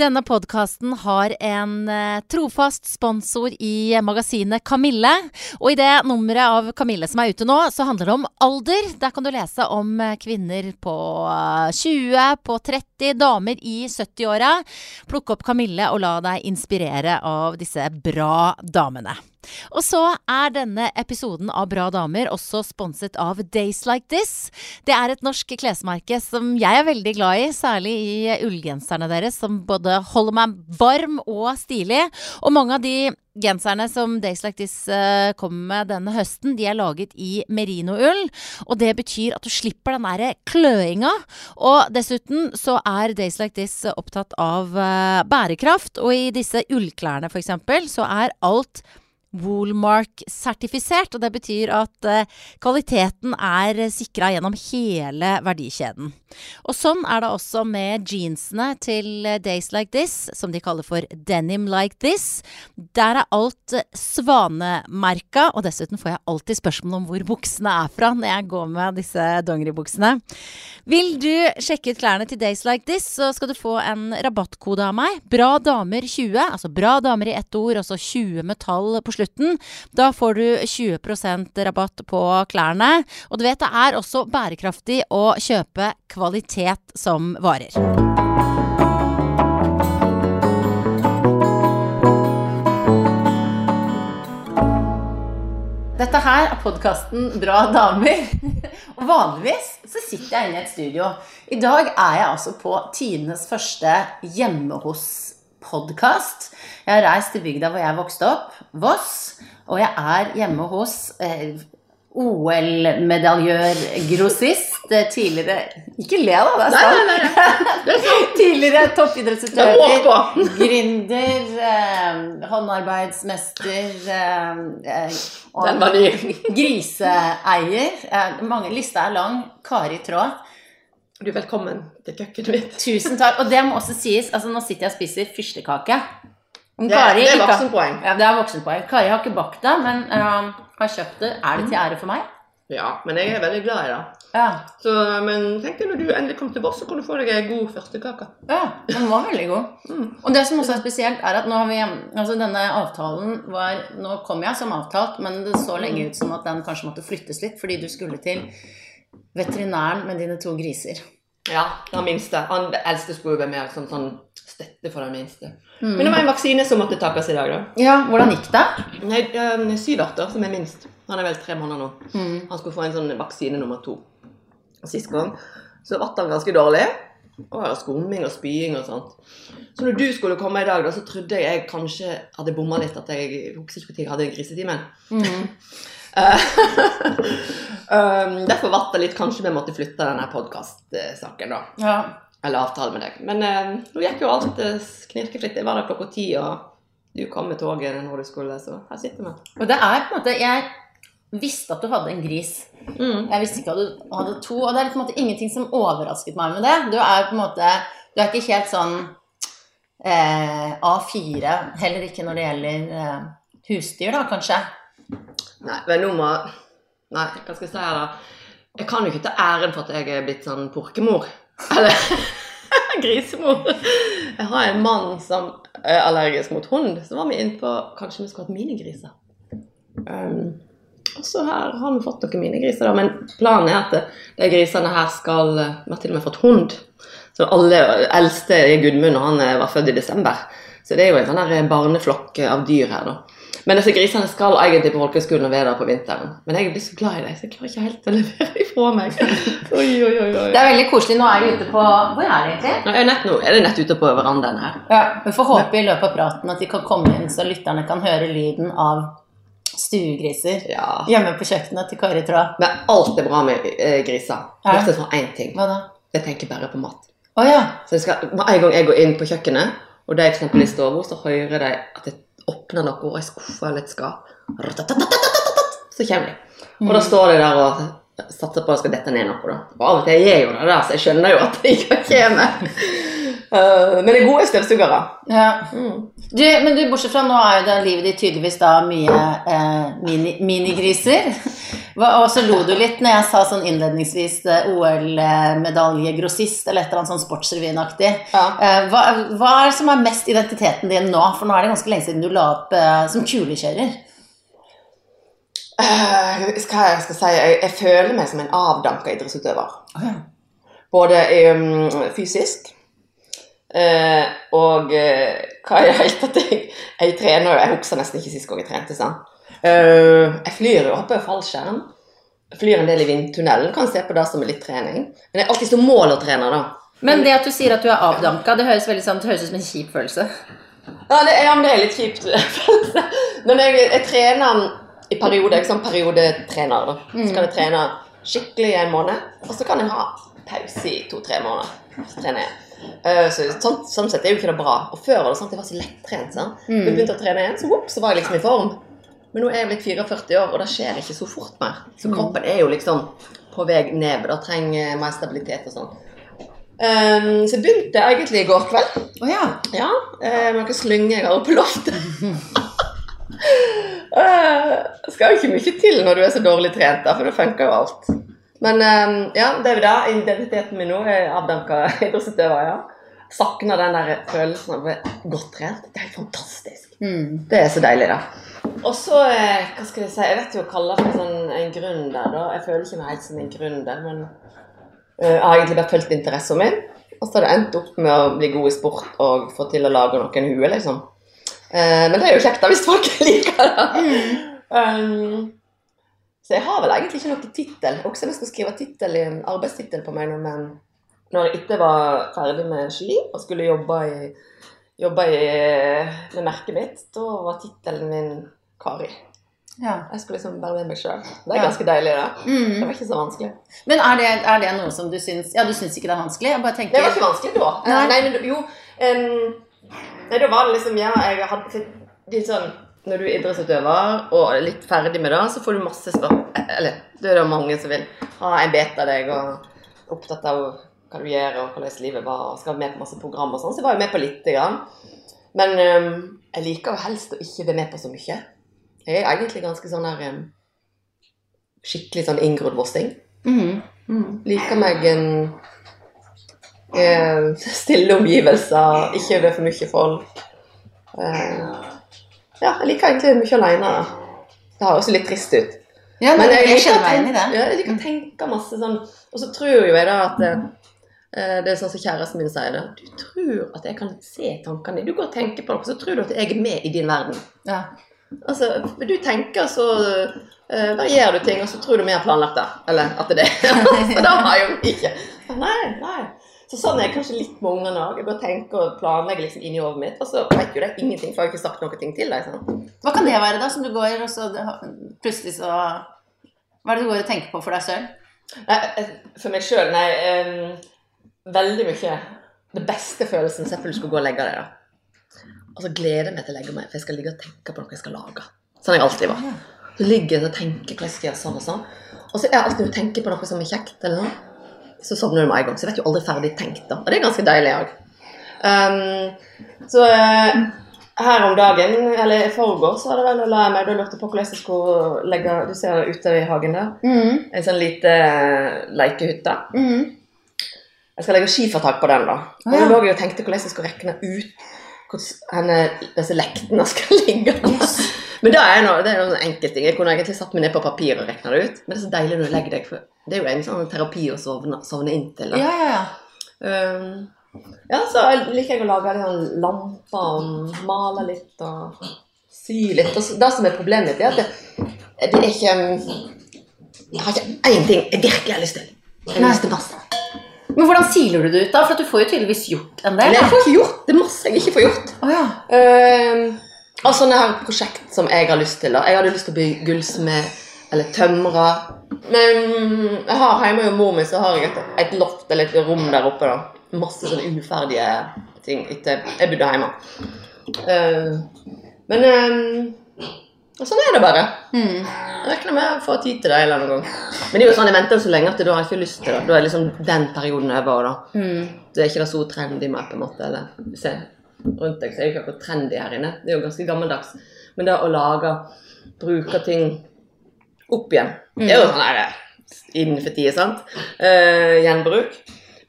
Denne podkasten har en eh, trofast sponsor i magasinet Kamille. Og i det nummeret av Kamille som er ute nå, så handler det om alder. Der kan du lese om eh, kvinner på eh, 20, på 30, damer i 70-åra. Plukk opp Kamille og la deg inspirere av disse bra damene. Og så er denne episoden av Bra damer også sponset av Days Like This. Det er et norsk klesmerke som jeg er veldig glad i, særlig i ullgenserne deres, som både holder meg varm og stilig. Og mange av de genserne som Days Like This uh, kommer med denne høsten, de er laget i merinoull. Og det betyr at du slipper den derre kløinga. Og dessuten så er Days Like This opptatt av uh, bærekraft. Og i disse ullklærne f.eks. så er alt Woolmark-sertifisert. Og det betyr at eh, kvaliteten er sikra gjennom hele verdikjeden. Og sånn er det også med jeansene til Days Like This, som de kaller for Denim Like This. Der er alt svanemerka, og dessuten får jeg alltid spørsmål om hvor buksene er fra når jeg går med disse dongeribuksene. Vil du sjekke ut klærne til Days Like This, så skal du få en rabattkode av meg. Bra damer 20, altså bra damer i ett ord, altså 20 metall på slutten. Da får du 20% rabatt på klærne. Og du vet det er også bærekraftig å kjøpe kvalitet som varer. Dette her er podkasten Bra damer. Og vanligvis så sitter jeg inne i et studio. I dag er jeg altså på tidenes første hjemme hos-podkast. Jeg har reist til bygda hvor jeg vokste opp, Voss. Og jeg er hjemme hos eh, OL-medaljør, grossist, eh, tidligere Ikke le, da, det er sant. Nei, nei, nei. tidligere Det toppidrettsutøver, er gründer, eh, håndarbeidsmester eh, eh, Den var ny. griseeier. Eh, mange, lista er lang. Kari Traa. Du er velkommen til kjøkkenet mitt. Tusen takk. Og det må også sies, altså nå sitter jeg og spiser fyrstekake. Men Det, Kari det er voksenpoeng. Ja, det er voksenpoeng. Kari har ikke bakt det, men eh, har kjøpt det. Er det til ære for meg? Ja, men jeg er veldig glad i det. Ja. Så, men tenk deg når du endelig kommer til Voss, så kan du få deg en god førstekake. Ja, den var veldig god. Mm. Og det som også er spesielt, er at nå har vi Altså, denne avtalen var Nå kom jeg som avtalt, men det så lenge ut som at den kanskje måtte flyttes litt, fordi du skulle til veterinæren med dine to griser. Ja, den minste. Han eldste skulle være mer som sånn støtte for den minste. Mm. Men det var en vaksine som måtte takkes i dag, da. Ja, hvordan gikk det? Nei, um, som er minst. Han er vel tre måneder nå. Mm. Han skulle få en sånn vaksine nummer to. Sist gang så ble han ganske dårlig. Og skumming og spying og sånt. Så når du skulle komme i dag, da, så trodde jeg jeg kanskje hadde bomma litt. At jeg husker ikke når jeg hadde grisetimen. Mm. Eh, um, derfor ble det litt kanskje vi måtte flytte denne podkastsaken, da. Ja. Eller avtale med deg. Men uh, nå gikk jo alt uh, knirkefritt. Jeg var der klokka ti, og du kom med toget når du skulle, så her sitter vi. Og det er på en måte Jeg visste at du hadde en gris. Mm. Jeg visste ikke at du hadde to. Og det er på en måte ingenting som overrasket meg med det. Du er på en måte Du er ikke helt sånn eh, A4, heller ikke når det gjelder eh, husdyr, da, kanskje. Nei, men nå må Nei, hva skal jeg si her, da? Jeg kan jo ikke ta æren for at jeg er blitt sånn porkemor. Eller grisemor. Jeg har en mann som er allergisk mot hund, så var vi inne på kanskje vi skulle hatt minigriser. Um, og så her har vi fått noen minigriser, da. Men planen er at de grisene her skal Vi har til og med fått hund. Så alle eldste er Gudmund, og han eh, var født i desember. Så det er jo en sånn barneflokk av dyr her, da. Men disse grisene skal egentlig på folkehøyskolen og være der på vinteren. Men jeg blir så glad i dem, så jeg klarer ikke helt å levere ifra meg. Oi, oi, oi, oi. Det er veldig koselig. Nå er de ute på Hvor er de egentlig? Nå er, nett, nå er de nett ute på verandaen her. Ja, Vi får håpe i løpet av praten at de kan komme inn, så lytterne kan høre lyden av stuegriser Ja. hjemme på kjøkkenet til Kari Traa. Men alt er bra med eh, griser. Bortsett fra én ting. Hva da? Jeg tenker bare på mat. Oh, ja. Så jeg skal, en gang jeg går inn på kjøkkenet, og de eksempel i stua, så hører de at jeg åpner noe, og jeg skuffer litt skap. Så kommer de. Og da mm. står de der og satser på at jeg skal dette ned noe. Da. Og av og til gjør jo det der, så jeg skjønner jo at de ikke kommer. Eh, men det er gode støvsugere. Ja. Mm. Du, men du, bortsett fra nå er jo det livet ditt tydeligvis da mye eh, mini, minigriser. Og så lo du litt når jeg sa sånn innledningsvis eh, OL-medaljegrossist eller et eller annet sånn Sportsrevyen-aktig. Ja. Eh, hva, hva er det som er mest identiteten din nå? For nå er det ganske lenge siden du la opp eh, som kulekjører. Uh, hva jeg skal si? Jeg, jeg føler meg som en avdanka idrettsutøver. Oh, ja. Både um, fysisk eh, og uh, hva er det helt at jeg, jeg trener Jeg husker nesten ikke sist gang jeg trente. sant? Uh, jeg flyr jo, hopper fallskjerm. Jeg flyr en del i vindtunnelen. Kan se på det som litt trening. Men det er alltid som mål å trene, da. Men det at du sier at du er avdanka, det høres veldig sånn, det høres ut som en kjip følelse. Ja, det, ja men det er litt kjipt. men jeg, jeg trener i perioder. Jeg er sånn periodetrener. da. Så kan jeg trene skikkelig i en måned, og så kan jeg ha pause i to-tre måneder. Så trener jeg. Eh, så, sånn, sånn sett er jo ikke det bra. Og før var det sånn at jeg var så lettrent. Sånn. Mm. Jeg begynte å trene igjen, så, whoop, så var jeg liksom i form. Men nå er jeg blitt 44 år, og det skjer ikke så fort mer. Så kroppen er jo liksom på vei ned. Da trenger mer stabilitet og sånn. Um, så jeg begynte egentlig i går kveld. Oh, ja. Ja, eh, noen slynger jeg har på loftet. uh, Det skal jo ikke mye til når du er så dårlig trent, da, for det funker jo alt. Men eh, ja, det er jo det. Identiteten min nå er avdanka idrettsutøver, ja. Savner den der følelsen av å godt trent. Det er helt fantastisk. Mm. Det er så deilig, da. Og så, eh, hva skal jeg si, jeg vet jo å kalle det sånn en gründer, da. Jeg føler ikke meg helt som en gründer, men eh, jeg har egentlig bare fulgt interessen min. Og så har det endt opp med å bli god i sport og få til å lage noen huer, liksom. Eh, men det er jo kjekt da, hvis folk liker det. Um, så jeg har vel egentlig ikke noen tittel. Også om jeg skal skrive titel i arbeidstittel på meg men når jeg ikke var ferdig med ski og skulle jobbe, i, jobbe i, med merket mitt, da var tittelen min Kari. ja. Jeg skulle liksom være med meg sjøl. Det er Ja. ganske deilig, da. Det Mm. var ikke så vanskelig. Men er det, er det noe som du syns Ja, du syns ikke det er vanskelig? Tenker Det var ikke vanskelig da. Nei. Nei, men jo um, Nei, da var det liksom Ja, jeg hadde litt sånn Når du er idrettsutøver og er litt ferdig med det, så får du masse spørsmål Eller det er det mange som vil ha en bit av deg og er opptatt av hva du gjør og hvordan livet var, og skal være med på masse program og sånn. Så jeg var jo med på lite grann. Men um, jeg liker jo helst å ikke være med på så mye. Jeg er egentlig ganske sånn der um, Skikkelig sånn inngrodd vossing. Mhm. Liker meg en um, stille omgivelser, ikke over for mye folk. Eh, ja, jeg liker egentlig mye alene. Det høres jo litt trist ut. Ja, men jeg, liker kjenner meg igjen i det. Ja, jeg liker å tenke masse sånn Og så tror jo jeg da at eh, det er sånn som kjæresten min sier det. Du tror at jeg kan se tankene dine. Du går og tenker på noe, så tror du at jeg er med i din verden. Ja. Altså, du tenker, så uh, varierer du ting, og så tror du vi har planlagt det. Eller at det er det. For da har jeg jo ikke. Nei, nei. Så sånn er jeg kanskje litt med ungene òg. Jeg bare tenker og planlegger liksom inni hodet mitt, og så vet jo de ingenting, for jeg har ikke sagt noe til dem. Sånn. Hva kan det være, da, som du går og så plutselig så Hva er det du går og tenker på for deg sjøl? Eh, For meg sjøl, nei um, Veldig mye. Det beste følelsen selvfølgelig skulle gå og legge deg, da. Og så gleder jeg meg til å legge meg, for jeg skal ligge og tenke på noe jeg skal lage. Sånn jeg alltid var. Så ligger jeg og tenker hvordan jeg skal gjøre sånn og sånn. Og så er jeg alltid og tenker på noe som er kjekt, eller noe, så sovner du med en gang. Så jeg vet jo aldri ferdig tenkt, da. Og det er ganske deilig òg. så uh, her om dagen, eller i forgårs, var det vel la meg Da lurte jeg på hvordan jeg skulle legge Du ser ute i hagen der. Mm. En sånn lite eh, lekehytte. Mm. Jeg skal legge skifertak på den, da. Og Ja. da lå jeg tenkte hvordan jeg skulle regne ut hvordan disse lektene skal ligge. Men det er, noe, det er noen enkeltting. Jeg kunne egentlig satt meg ned på papir og regna det ut. Men det er så deilig når du legger deg for Det er jo en sånn terapi å sovne, sovne inntil. Da. Ja, ja, ja. Um, ja, så liker jeg å lage litt sånn lamper og male litt og sy litt. Og så, det som er problemet mitt, er at det, det er ikke Jeg har ikke én ting jeg virkelig har lyst til. Jeg har lyst til masse. Men hvordan siler du det ut, da? For du får jo tydeligvis gjort en del. Jeg får ikke gjort det er masse jeg ikke får gjort. Oh, ja. Um, og sånne her prosjekt som jeg har lyst til. da. Jeg hadde lyst til å bli gullsmed eller tømrer. Men jeg har hjemme hos mor mi så har jeg et, et loft eller et rom der oppe. da. Masse sånne uferdige ting etter jeg bodde hjemme. Uh, men um, sånn er det bare. Mm. Jeg regner med å få tid til det en eller annen gang. Men det er jo sånn, jeg venter så lenge at da har jeg ikke lyst til det. Da er liksom den perioden over. da. Mm. Det er ikke det så trendy med, på en måte. Eller, se rundt deg, så er det ikke akkurat trendy her inne. Det er jo ganske gammeldags. Men det å lage, bruke ting opp igjen, det er jo sånn her innenfor tida, sant? Eh, gjenbruk.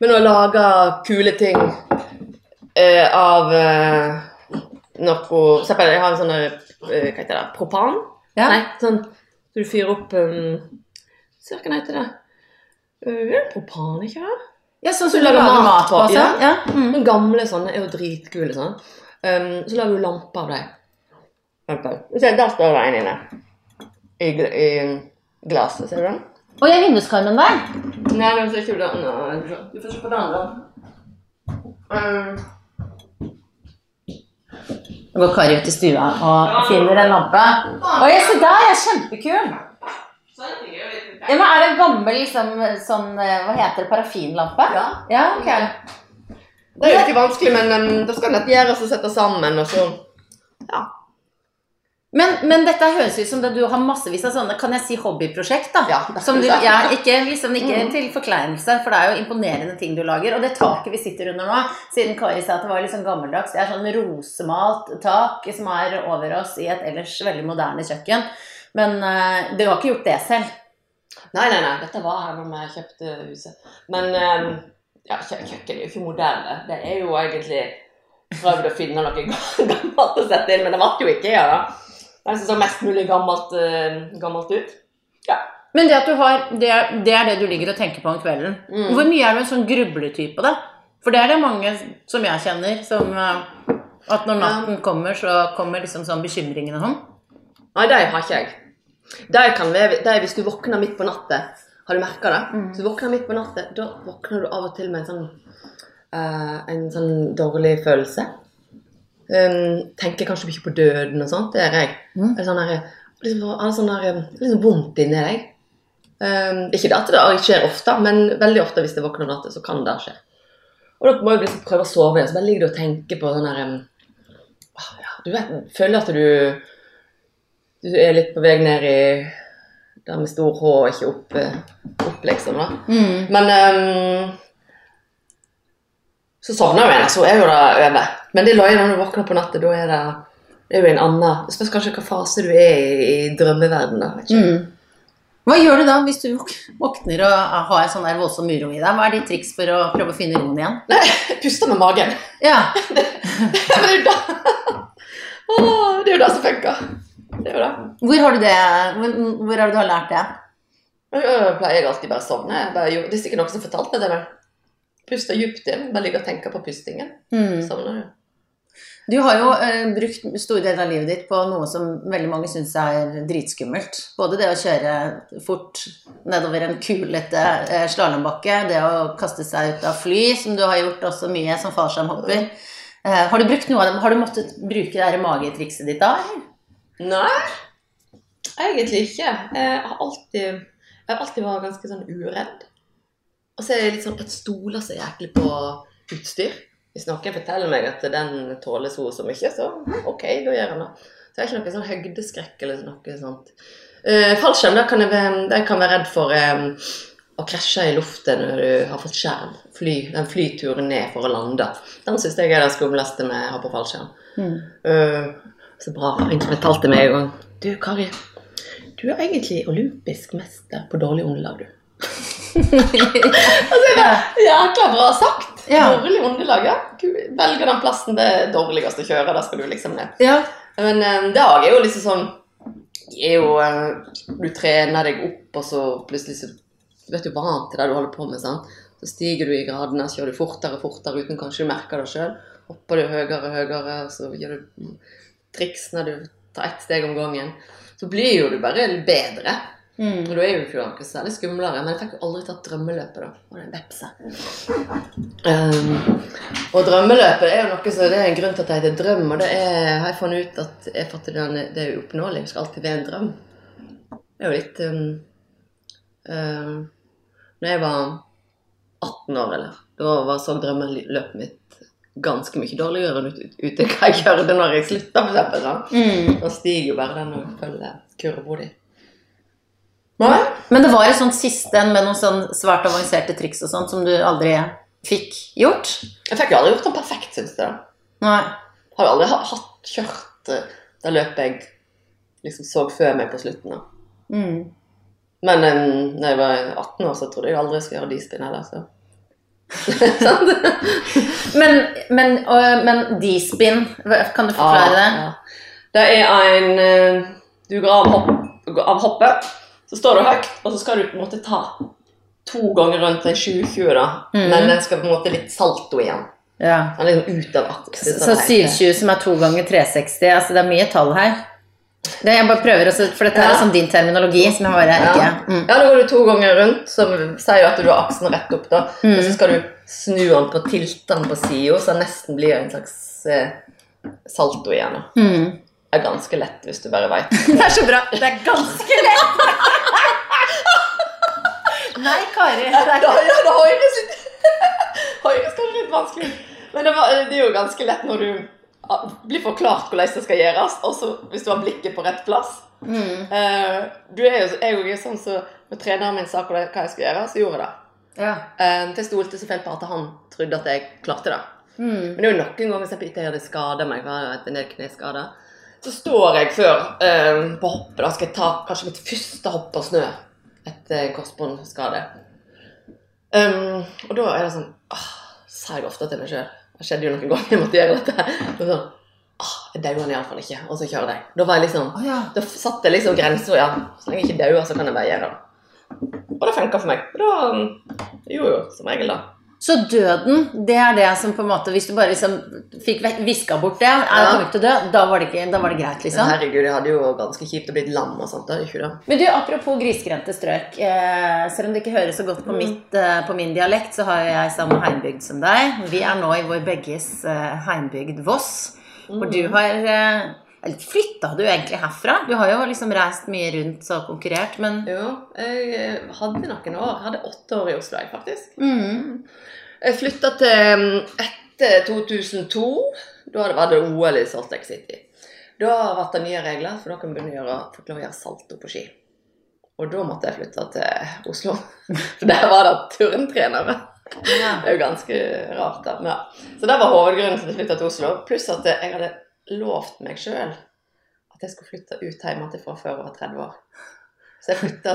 Men å lage kule ting eh, av eh, noe For eksempel, jeg har en sånn eh, hva heter det, propan? Ja. Nei, sånn så du fyrer opp um, Se hva heter det? Uh, propan, ikke det? Ja, sånn Så som du lager lager mat på. også. ja. Ja. Mm. Den gamle sånne er jo dritkule. sånn. Um, så lager du lampe av dem. Se, der står det en inne. I, i glasset, ser du den? Og i vinduskarmen der. Nei, det ser ikke den. Du får se på den, da. Um, Nå går Kari ut i stua og finner en lampe. Oi, se der, ja, kjempekul. Ja, men Er det en gammel liksom, sånn, eh, hva heter det, parafinlampe? ja. Ja, ok. Det er jo ikke vanskelig, men um, det skal nett gjøres og settes sammen, og så Ja. Men, men dette høres ut som det du har massevis av sånne, kan jeg si, hobbyprosjekt, da? Ja, du, ja, ikke, liksom, ikke Mhm. til forkleinelse, for det er jo imponerende ting du lager. Og det taket vi sitter under nå, siden Kari sa at det var litt sånn gammeldags, det er sånn rosemalt tak som er over oss i et ellers veldig moderne kjøkken. Men uh, du har ikke gjort det selv? Nei, nei, nei. Dette var her da vi kjøpte huset. Men um, ja, kjø- kjøkken er jo ikke moderne. Det er jo egentlig prøvd å finne noe gammelt å sette inn, men det ble jo ikke ja, da. Det som så mest mulig gammelt, uh, gammelt ut. Ja. Men det at du har, det er, det er det du ligger og tenker på om kvelden. Mm. Hvor mye er du en sånn grubletype, da? For det er det mange som jeg kjenner, som eh, At når natten kommer, så kommer liksom sånn bekymringene sånn. Nei, de har ikke jeg. De kan være, de, hvis du våkner midt på natta, har du merka det? Mm. Så du våkner midt på natta, da våkner du av og til med en sånn, uh, en sånn dårlig følelse. Um, tenker kanskje mye på døden og sånt. Det er jeg. Mm. Det er sånn der, liksom, har sånn der, sånn vondt inni deg. Um, ikke det at det skjer ofte, men veldig ofte hvis jeg våkner om natta, så kan det skje. Og da må jeg liksom prøve å sove igjen. Så bare ligger du og tenker på sånn her um, ah, ja, Du vet, føler at du du er litt på vei ned i det med stor H og ikke opp, eh, opp liksom. da. Mm. Men um, så sovner du igjen, så er jo det over. Men det løyer når du våkner på natta. Da er det, det er jo en annen Det spørs kanskje hvilken fase du er i, i drømmeverdenen. vet ikke. Mm. Hva gjør du da hvis du våkner og har en sånn der voldsom uro i deg? Hva er ditt triks for å prøve å finne roen igjen? Nei, Puste med magen. Ja, Men det er jo det Det er jo det som funker. Det gjør det. Hvor har du det? Hvor, hvor har du lært det? Jeg pleier alltid bare å sovne. Bare, det er sikkert noen som fortalte det Men. Puste dypt inn. Bare ligge og tenke på pustingen. Mm. Sovner du. Du har jo eh, brukt store deler av livet ditt på noe som veldig mange syns er dritskummelt. Både det å kjøre fort nedover en kulete eh, slalåmbakke, det å kaste seg ut av fly, som du har gjort også mye som fallskjermhopper. Eh, har du brukt noe av dem? Har du måttet bruke det her magetrikset ditt da? eller? Nei, egentlig ikke. Jeg har alltid, jeg har alltid vært ganske sånn uredd. Og så er det litt sånn at stoler så jæklig på utstyr. Hvis noen forteller meg at den tåler så og så mye, så ok, da gjør han det. Så jeg er ikke noe sånn høydeskrekk eller noe sånt. Uh, fallskjerm, da kan jeg, jeg kan være redd for um, å krasje i luften når du har fått skjerm. Fly, den flyturen ned for å lande. Den syns jeg er det skumleste med å ha på fallskjerm. Øh, så bra en som fortalte meg en gang Du, Kari. Du er egentlig olympisk mester på dårlig underlag, du. altså, jeg bare, Jækla bra sagt. Ja. Dårlig underlag, ja. Velger den plassen det dårligst å kjøre. Da skal du liksom ned. Ja. Men um, dag er jo liksom sånn jo, eh, Du trener deg opp, og så plutselig så Du vet jo vant til det du holder på med. sant? Så stiger du i gradene, så kjører du fortere og fortere uten kanskje du merker det sjøl. Hopper du høyere og høyere, så gjør du triks når du tar ett steg om gangen. Så blir jo du bare bedre. Mm. Og da er jo ikke noe særlig skumlere. Men jeg fikk jo aldri tatt drømmeløpet, da. Og det er vepse. Um, og drømmeløpet er jo noe så det er en grunn til at det heter drøm. Og det er, har jeg funnet ut at jeg for det det er uoppnåelig. Det skal alltid være en drøm. Det er jo litt um, um, Når jeg var 18 år, eller, da var, så drømmeløpet mitt ganske mye dårligere ut- ut- ute hva jeg gjorde når jeg eksempel. Sånn. Mm. Da stiger jo bare den og følger kurva di. Men det var et sånt siste en med noen sånn svært avanserte triks og sånt som du aldri fikk gjort? Jeg fikk jo aldri gjort den perfekt, syns jeg. Nei. Har jo aldri hatt kjørt eh, det løpet jeg liksom så før meg på slutten. da. Mm. Men da jeg var 18 år, så trodde jeg aldri jeg skulle gjøre de spinn heller. så. Men, men, og- men D-spin, kan du forklare det? Ja, ja. Det er en eh, Du går av, hopp, av hoppet, så står du høyt, og så skal du på en måte ta to ganger rundt en 720, da. Mm. Men den skal på en måte litt salto igjen. Ja. Den er liksom ut av aksen. Så 720 som er to ganger 360, altså det er mye tall her. Det jeg bare prøver også, For dette Ja. er sånn din terminologi som jeg bare Ja. ikke mm. Ja, da går du to ganger rundt, som sier at du har aksen rett opp. da. Mm. Og så skal du snu den på tiltene på sida, så den nesten blir en slags eh, salto igjen. Mm. Det er ganske lett hvis du bare veit. Det er så bra. Det er ganske lett! Nei, Kari. Det er Ja, ja, det høres litt Høres kanskje litt vanskelig. Men det, var, det er jo ganske lett når du blir forklart hvordan det skal gjøres, også hvis du har blikket på rett plass. mm. Uh, du er jo, jeg er jo sånn så Når treneren min sa hva jeg skulle gjøre, så gjorde jeg det. Ja. Uh, til jeg stolte så fælt på at han trodde at jeg klarte det. Mm. Men det er jo noen ganger hvis jeg ikke hadde skada meg, en del kneskader, så står jeg før uh, på hoppet. Da skal jeg ta kanskje mitt første hopp på snø etter korsbåndskade. Um, og da er det sånn ah, Sier jeg ofte til meg sjøl. Det skjedde jo noen ganger jeg måtte gjøre dette. Og sånn, ah, Jeg dauer iallfall ikke, og så kjører jeg. Da var jeg liksom oh, ja. Da satt jeg liksom grenser. Ja, så lenge jeg ikke dauer, så kan jeg bare gjøre det. Og det funka for meg. Da um, gjorde jo som regel det. Så døden, det er det som på en måte Hvis du bare liksom fikk viska bort det, er Ja. kommer ikke til å dø, da var det, ikke, da var det greit, Men liksom? herregud, jeg hadde jo ganske kjipt å bli lam og sånt. Er ikke det. Men du, apropos grisgrendte strøk. Eh, selv om det ikke høres så godt på, mitt, eh, på min dialekt, så har jo jeg samme heimbygd som deg. Vi er nå i vår begges eh, heimbygd Voss. Hvor du har eh, flytta du egentlig herfra? Du har jo liksom reist mye rundt og konkurrert, men Jo, jeg hadde noen år. Jeg hadde åtte år i Oslo, jeg, faktisk. mm. Jeg flytta til um, etter 2002. Da var det OL i Salt Lake City. Da ble det nye regler, for da kan man begynne å gjøre, lov å gjøre salto på ski. Og da måtte jeg flytte til Oslo. For der var det turntrenere. Det er jo ganske rart. da. Ja. Så det var hovedgrunnen til at jeg flytta til Oslo. Pluss at jeg hadde lovt meg sjøl at jeg skulle flytte ut hjemmefra før jeg var 30 år. Så jeg flytta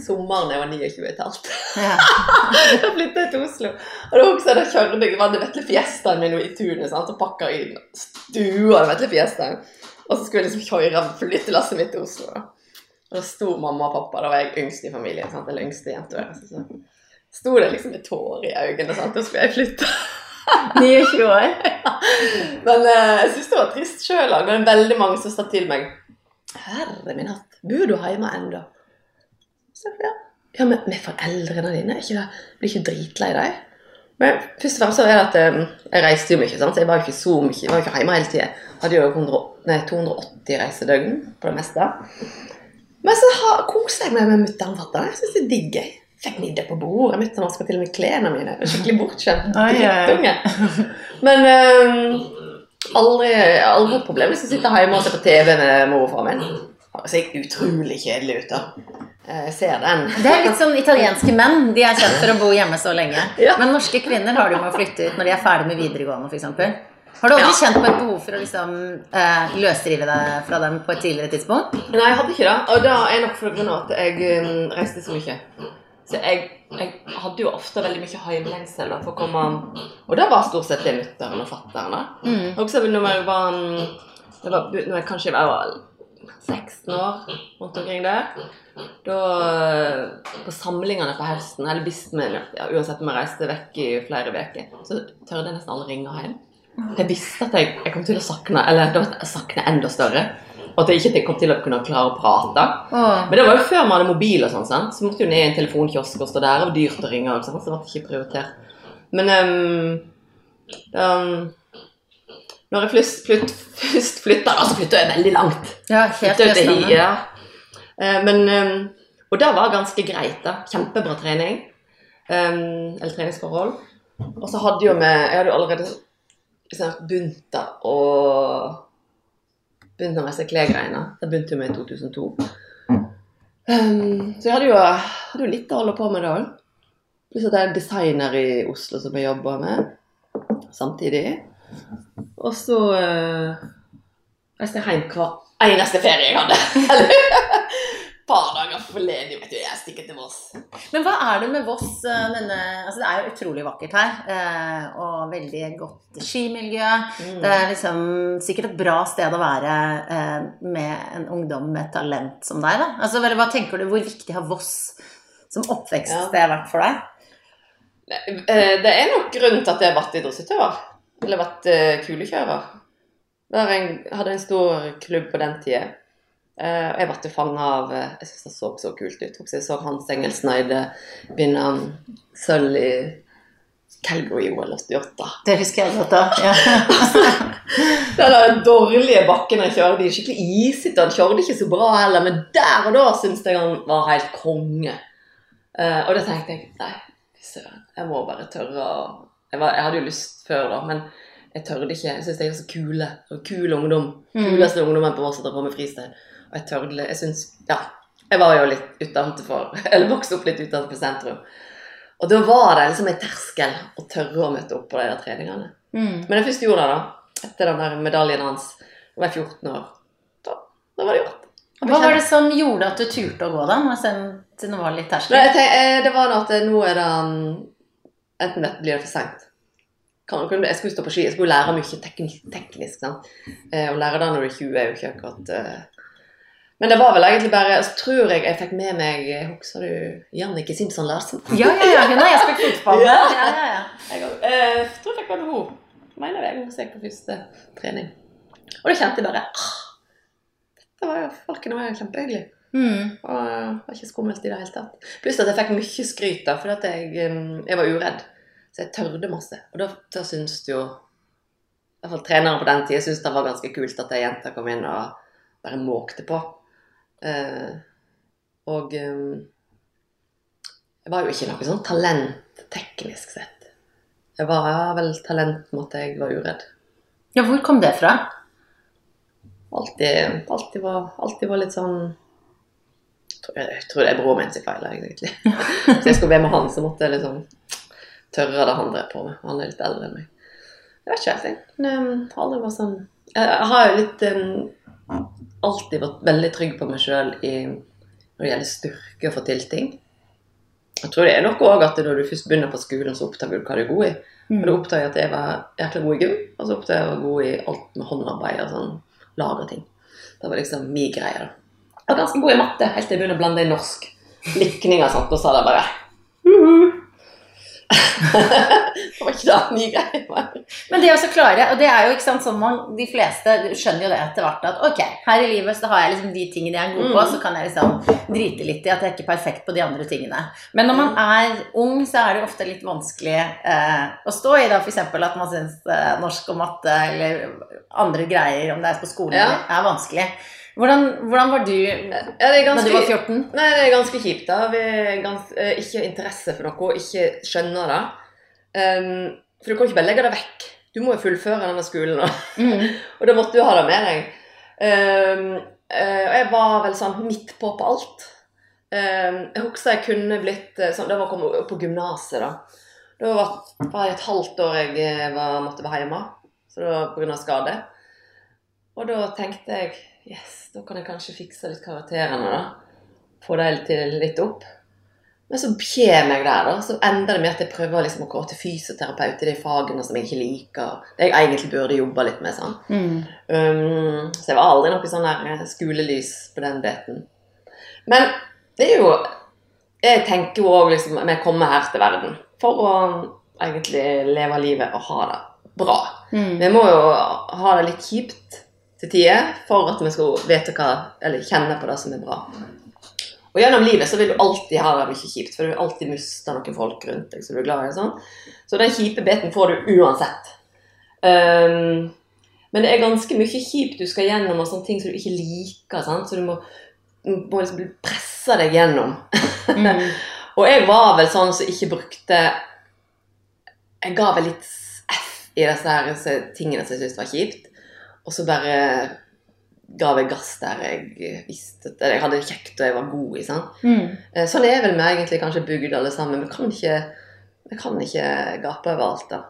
sommeren jeg var 29 et halvt. Da flytta jeg til Oslo. Og da husker jeg da kjørte jeg var det Vetle Fiestaen min i tunet sant? og pakka inn stua av Vetle Fiestaen. Og så skulle jeg liksom kjøre flyttelasset mitt til Oslo. da. Og da sto mamma og pappa, da var jeg yngst i familien. sant? Eller yngste jenta. Så, så sto det liksom med tårer i øynene, sant? og så skulle jeg flytte. 29 år. Men eh, jeg syns det var trist sjøl òg. Men veldig mange som sa til meg Herre min hatt, bor du hjemme ennå? Ja. ja, men med foreldrene dine? Ikke det, blir ikke dritlei deg? Men først og fremst så er det at eh, jeg reiste jo mye, sant? så jeg var jo ikke så mye, jeg var jo ikke hjemme hele tida. Hadde jo 100, nei, 280 reisedøgn på det meste. Men så koser jeg meg med mutter'n fatter'n. Jeg syns det er digg. Fikk middag på bordet. mitt, han vaska til og med klærne mine. Skikkelig bortskjemt. Men um, aldri, aldri et problem hvis jeg sitter hjemme og ser på TV med mor og far min. Det ser utrolig kjedelig ut, da. Eh, Jeg ser den. Det er litt sånn italienske menn. De er kjent for å bo hjemme så lenge. Ja. Men norske kvinner har det jo med å flytte ut når de er ferdig med videregående, f.eks. Har du aldri Ja. kjent på et behov for å liksom eh, løsrive deg fra dem på et tidligere tidspunkt? Nei, jeg hadde ikke det. Og det er nok av at jeg um, reiste så mye. Så jeg, jeg hadde jo ofte veldig mye heimlengsel da, for å komme Og det var stort sett det mutter'n og fatter'n. Mm. Også når jeg var, det var når jeg kanskje var 16 år, rundt omkring der. Da På samlingene på høsten, eller hvis vi, ja, uansett om jeg reiste vekk i flere uker, så tørde jeg nesten aldri ringe hjem. Jeg visste at jeg, jeg kom til å sakne Eller jeg sakne enda større. Og at jeg ikke kom til å kunne klare å prate. Åh. Men det var jo før vi hadde mobil og sånn, sant? så måtte jo ned i en telefonkiosk og stå der. Det var dyrt å ringe, og sånn, så det ble ikke prioritert. Men um, um, når jeg først flytt, først flytta, altså så flytta jeg veldig langt. Ja, helt til ja. Eh, Men um, Og det var ganske greit, da. Kjempebra trening. Eller treningsforhold. Og så hadde jo vi Jeg hadde jo allerede begynt å Begynt med klesgreiene. Det begynte jo med i 2002. Um, så jeg hadde jo, hadde jo litt å holde på med da òg. Pluss at jeg er designer i Oslo som jeg jobber med samtidig. Og så uh, reiste jeg hjem hver eneste ferie jeg hadde. Par dager forleden, vet du. Jeg stikker til Voss. Men hva er det med Voss eh, denne Altså det er jo utrolig vakkert her. Eh, og veldig godt skimiljø. Mm. Det er liksom sikkert et bra sted å være eh, med en ungdom med talent som deg, da. Altså hva tenker du, hvor viktig har Voss som oppvekststed ja. vært for deg? Det er nok grunnen til at jeg har vært idrettsutøver. Eller vært kulekjører. Jeg hadde en stor klubb på den tida. Uh, jeg ble fanga av uh, Jeg syns det så så kult ut. Jeg så Hans Engelsneide vinne sølv i Calgary OL 88. Det husker jeg godt, da. Ja. den dårlige bakken han kjørte er skikkelig isete. Han kjørte ikke så bra heller, men der og da syntes jeg han var helt konge. Uh, og da tenkte jeg nei, søren, jeg må bare tørre å jeg, jeg, hadde jo lyst før, da, men jeg tørde ikke. Jeg syns de er så kule. Kul ungdom. Mm. Kuleste ungdommen på Voss som driver med freestyle. Og jeg tørde Jeg syns Ja. Jeg var jo litt utenfor Eller vokste opp litt utenfor sentrum. Og da var det liksom en terskel å tørre å møte opp på de der treningene. Mm. Men jeg først gjorde det, da, etter den der medaljen hans, da var jeg 14 år, da, da var det gjort. Hva var det som gjorde at du turte å gå, da? Siden det var litt terskel? Eh, det var at nå er det um, Enten blir det for seint. Jeg skulle stå på ski, jeg skulle lære mye teknisk. teknisk sant? Eh, å lære det når du er 20 er jo ikke akkurat men det var vel egentlig bare Så tror jeg jeg fikk med meg Husker du Jannike Simpson Larsen? Ja, ja, ja. Hun har jeg spilt fotball med. Ja, ja, ja. Jeg uh, tror jeg fikk med henne. Mener jeg hun gikk på første trening. Og da kjente jeg bare Dette var jo farken var jo kjempehyggelig. Mm. Og det eh, var ikke skummelt i det hele tatt. Pluss at jeg fikk mye skryt da, fordi at jeg, jeg, var uredd. Så jeg tørde masse. Og da, da syns jo i hvert fall treneren på den tida syntes det var ganske kult at ei jente kom inn og bare måkte på. Eh, og eh, jeg var jo ikke noe sånn talent teknisk sett. Jeg var vel talent at jeg var uredd. Ja, hvor kom det fra? Alltid, alltid, var, alltid var litt sånn jeg tror, jeg tror det er broren min sin feil, egentlig. Så jeg skulle være med han, så måtte jeg liksom tørre det han drev på med. Han er litt eldre enn meg. Jeg vet ikke helt, jeg. Men jeg har aldri vært sånn Jeg har jo litt um, alltid vært veldig trygg på meg sjøl når det gjelder styrke og få til ting. Jeg tror det er noe òg at når du først begynner på skolen, så oppdager du hva du er god i. Mm. Da oppdager jeg at jeg var jækla god i gym, og så oppdager jeg at jeg var god i alt med håndarbeid og sånn, lage ting. Det var liksom min greie. da. Jeg var ganske god i matte helt til jeg begynte å blande inn norsk. Likninger og sånt, og så hadde jeg bare uh -huh det var ikke da mye greier. Men det å klare, og det er jo ikke sant sånn man, De fleste skjønner jo det etter hvert at ok, her i livet så har jeg liksom de tingene jeg er god på, mm. så kan jeg liksom drite litt i at jeg er ikke er perfekt på de andre tingene. Men når man er ung, så er det ofte litt vanskelig eh, å stå i da f.eks. at man syns eh, norsk og matte eller andre greier, om det er på skolen, ja. er vanskelig. Hvordan, hvordan, var du ja, ganske, da du var 14? Nei, Det er ganske kjipt. da. Vi gans, eh, ikke interesse for noe, ikke skjønner det. Um, for du kan ikke bare legge det vekk. Du må jo fullføre denne skolen. Mm. og da måtte du ha det med deg. Um, uh, og jeg var vel sånn midt på på alt. Um, jeg husker jeg kunne blitt sånn, Det var å komme på gymnaset, da. Det var, var et halvt år jeg var, måtte være hjemme. Så det var pga. skade. Og da tenkte jeg Yes, da kan jeg kanskje fikse litt karakterene, da. Få dem litt opp. Men så kommer jeg der, da. Så ender det med at jeg prøver liksom å gå til fysioterapeut i de fagene som jeg ikke liker. Det jeg egentlig burde jobba litt med. sånn. Mm. Um, så jeg var aldri noe sånn der eh, skolelys på den biten. Men det er jo Jeg tenker jo òg liksom Vi kommer her til verden for å egentlig leve livet og ha det bra. Mm. Vi må jo ha det litt kjipt til tider for at vi skal vite hva, eller kjenne på det som er bra. Og gjennom livet så vil du alltid ha det mye kjipt, for du vil alltid miste noen folk rundt deg som du er glad i. Sånn. Så den kjipe biten får du uansett. Um, men det er ganske mye kjipt du skal gjennom, og sånne ting som du ikke liker. Sant? Så du må, må liksom presse deg gjennom. Mm. og jeg var vel sånn som ikke brukte jeg ga vel litt F i disse her tingene som jeg syntes var kjipt. Og så bare ga jeg gass der jeg visste at jeg hadde det kjekt og jeg var god i. sånn. Mm. Eh, Sånn er vel vi egentlig kanskje bygd alle sammen. Vi kan ikke, vi kan ikke gape over alt, da.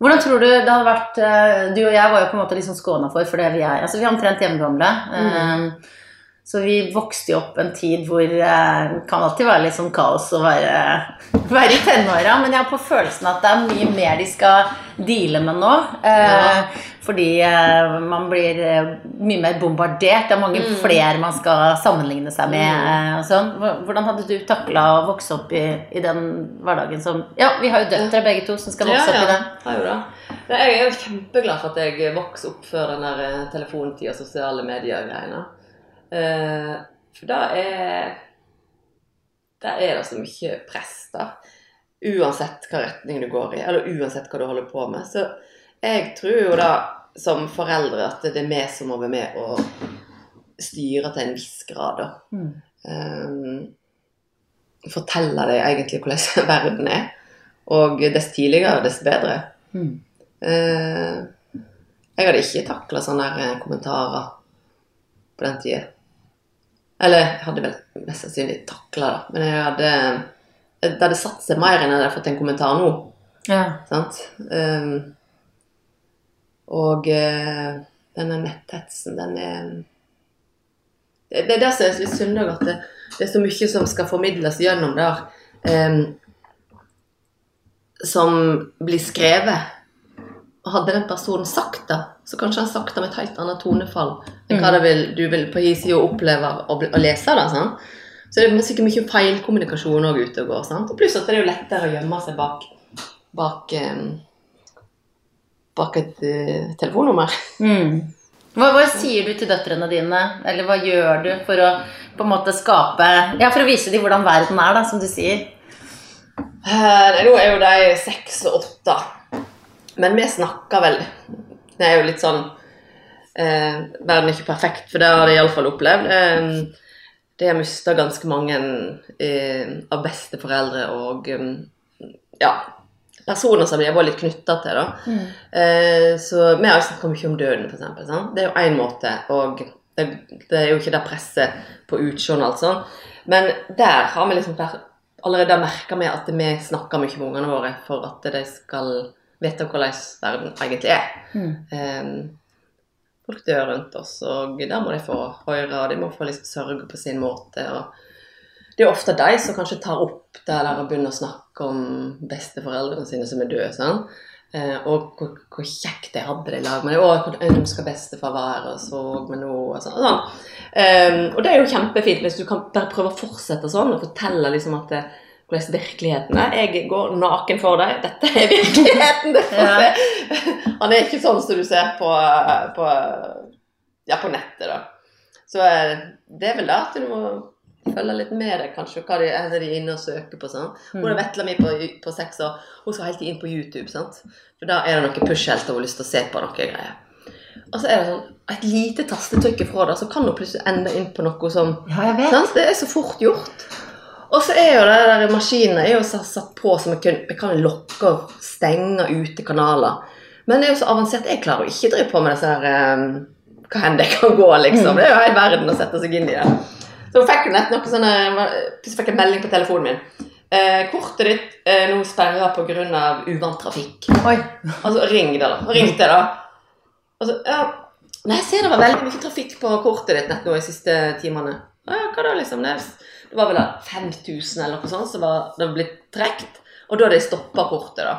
Hvordan tror du det hadde vært eh, Du og jeg var jo på en måte liksom skåna for, for det vi er. Altså, vi er omtrent hjemmegamle. eh, Så vi vokste jo opp en tid hvor det kan alltid være litt sånn kaos å være, være i tenåra. Men jeg har på følelsen at det er mye mer de skal deale med nå. eh, Ja. Fordi eh, man blir eh, mye mer bombardert. Det er mange Mm. flere man skal sammenligne seg med. Mm. eh, sånn. Hvordan hadde du takla å vokse opp i, i den hverdagen som Ja, vi har jo døtre begge to som skal vokse opp i den. jo. Jeg er jo kjempeglad for at jeg vokste opp før den der eh, og sosiale medier-greiene. Eh, for da er Der er det så mye press, da. Uansett hva retning du går i, eller uansett hva du holder på med. Så jeg tror jo da, som foreldre, at det er vi som må være med og styre til en viss grad, da. Mm. um, fortelle deg egentlig hvordan verden er. Og dess tidligere, dess bedre. Mm. Uh, jeg hadde ikke takla sånne kommentarer på den tida. Eller jeg hadde vel mest sannsynlig takla det, men jeg hadde Det hadde satt seg mer enn jeg hadde fått en kommentar nå. Ja. Sant? Um, og uh, denne netthetsen, den er det, det er det som er litt synd at det, det er så mye som skal formidles gjennom der, um, som blir skrevet. Og hadde den personen sagt det, så kanskje han sagt det med et helt annet tonefall enn hva det vil, du vil på his side oppleve bli- lese det. sant? Så det er sikkert mye feilkommunikasjon òg ute og går. sant? Og pluss at det er jo lettere å gjemme seg bak, bak, um, bak et uh, telefonnummer. Mm. Hva, hva sier du til døtrene dine, eller hva gjør du for å på en måte skape Ja, for å vise dem hvordan verden er, da, som du sier. Eh, Nå er jo de seks og åtte. Men vi snakker vel Det er jo litt sånn eh, Verden er ikke perfekt, for det har de iallfall opplevd. Eh, de har mista ganske mange eh, av besteforeldre og eh, ja, personer som har vært litt knytta til. da. Eh, så vi har snakka mye om døden, f.eks. Sånn. Det er jo én måte, og det, det er jo ikke det presset på utseendet og alt sånn. Men der har vi liksom allerede merka at vi snakker mye med ungene våre for at de skal vite hvordan verden egentlig er. Mm. Um, folk dør rundt oss, og der må de få høre, og de må få liksom sørge på sin måte. og det er ofte de som kanskje tar opp det der og begynner å snakke om besteforeldrene sine som er døde. Sånn. Eh, og hvor, hvor kjekt de hadde det i lag med dem. 'Å, hvor ønsker bestefar være og så med nå?' Og sånn. Og. Eh, og det er jo kjempefint hvis du kan bare prøve å fortsette sånn og fortelle liksom at det, hvordan virkeligheten er. Jeg går naken for deg. Dette er virkeligheten. Det Ja. Han er ikke sånn som du ser på, på, ja, på nettet, da. Så eh, det er vel det at du må følge litt med deg, kanskje, hva de, er de inne og søker på. sånn. Hun er Vetle mi på, på seks år, hun skal helt inn på YouTube. sant? For da er det noe push-helt og hun har lyst til å se på noe greier. Og så er det sånn, et lite tastetrykk ifra det, så kan hun plutselig ende inn på noe som Ja, jeg vet. sant? Det er så fort gjort. Og så er jo det der maskinene er jo satt, satt på som vi kan, vi kan lokke og stenge ute kanaler. Men det er jo så avansert. Jeg klarer jo ikke å drive på med disse her eh, Hva enn det kan gå, liksom. Det er jo hele verden å sette seg inn i det. Så fikk jo nett noe sånne Plutselig fikk jeg melding på telefonen min. Eh, kortet ditt er nå sperra pga. uvant trafikk. Oi. Altså, ring det, da. Ring ringte da. Altså, ja. Nei, jeg ser det var veldig mye trafikk på kortet ditt nett nå de siste timene. Ja, hva da, liksom? Det, det var vel da 5000 eller noe sånt som var, det var blitt trukket. Og da hadde jeg stoppa kortet, da.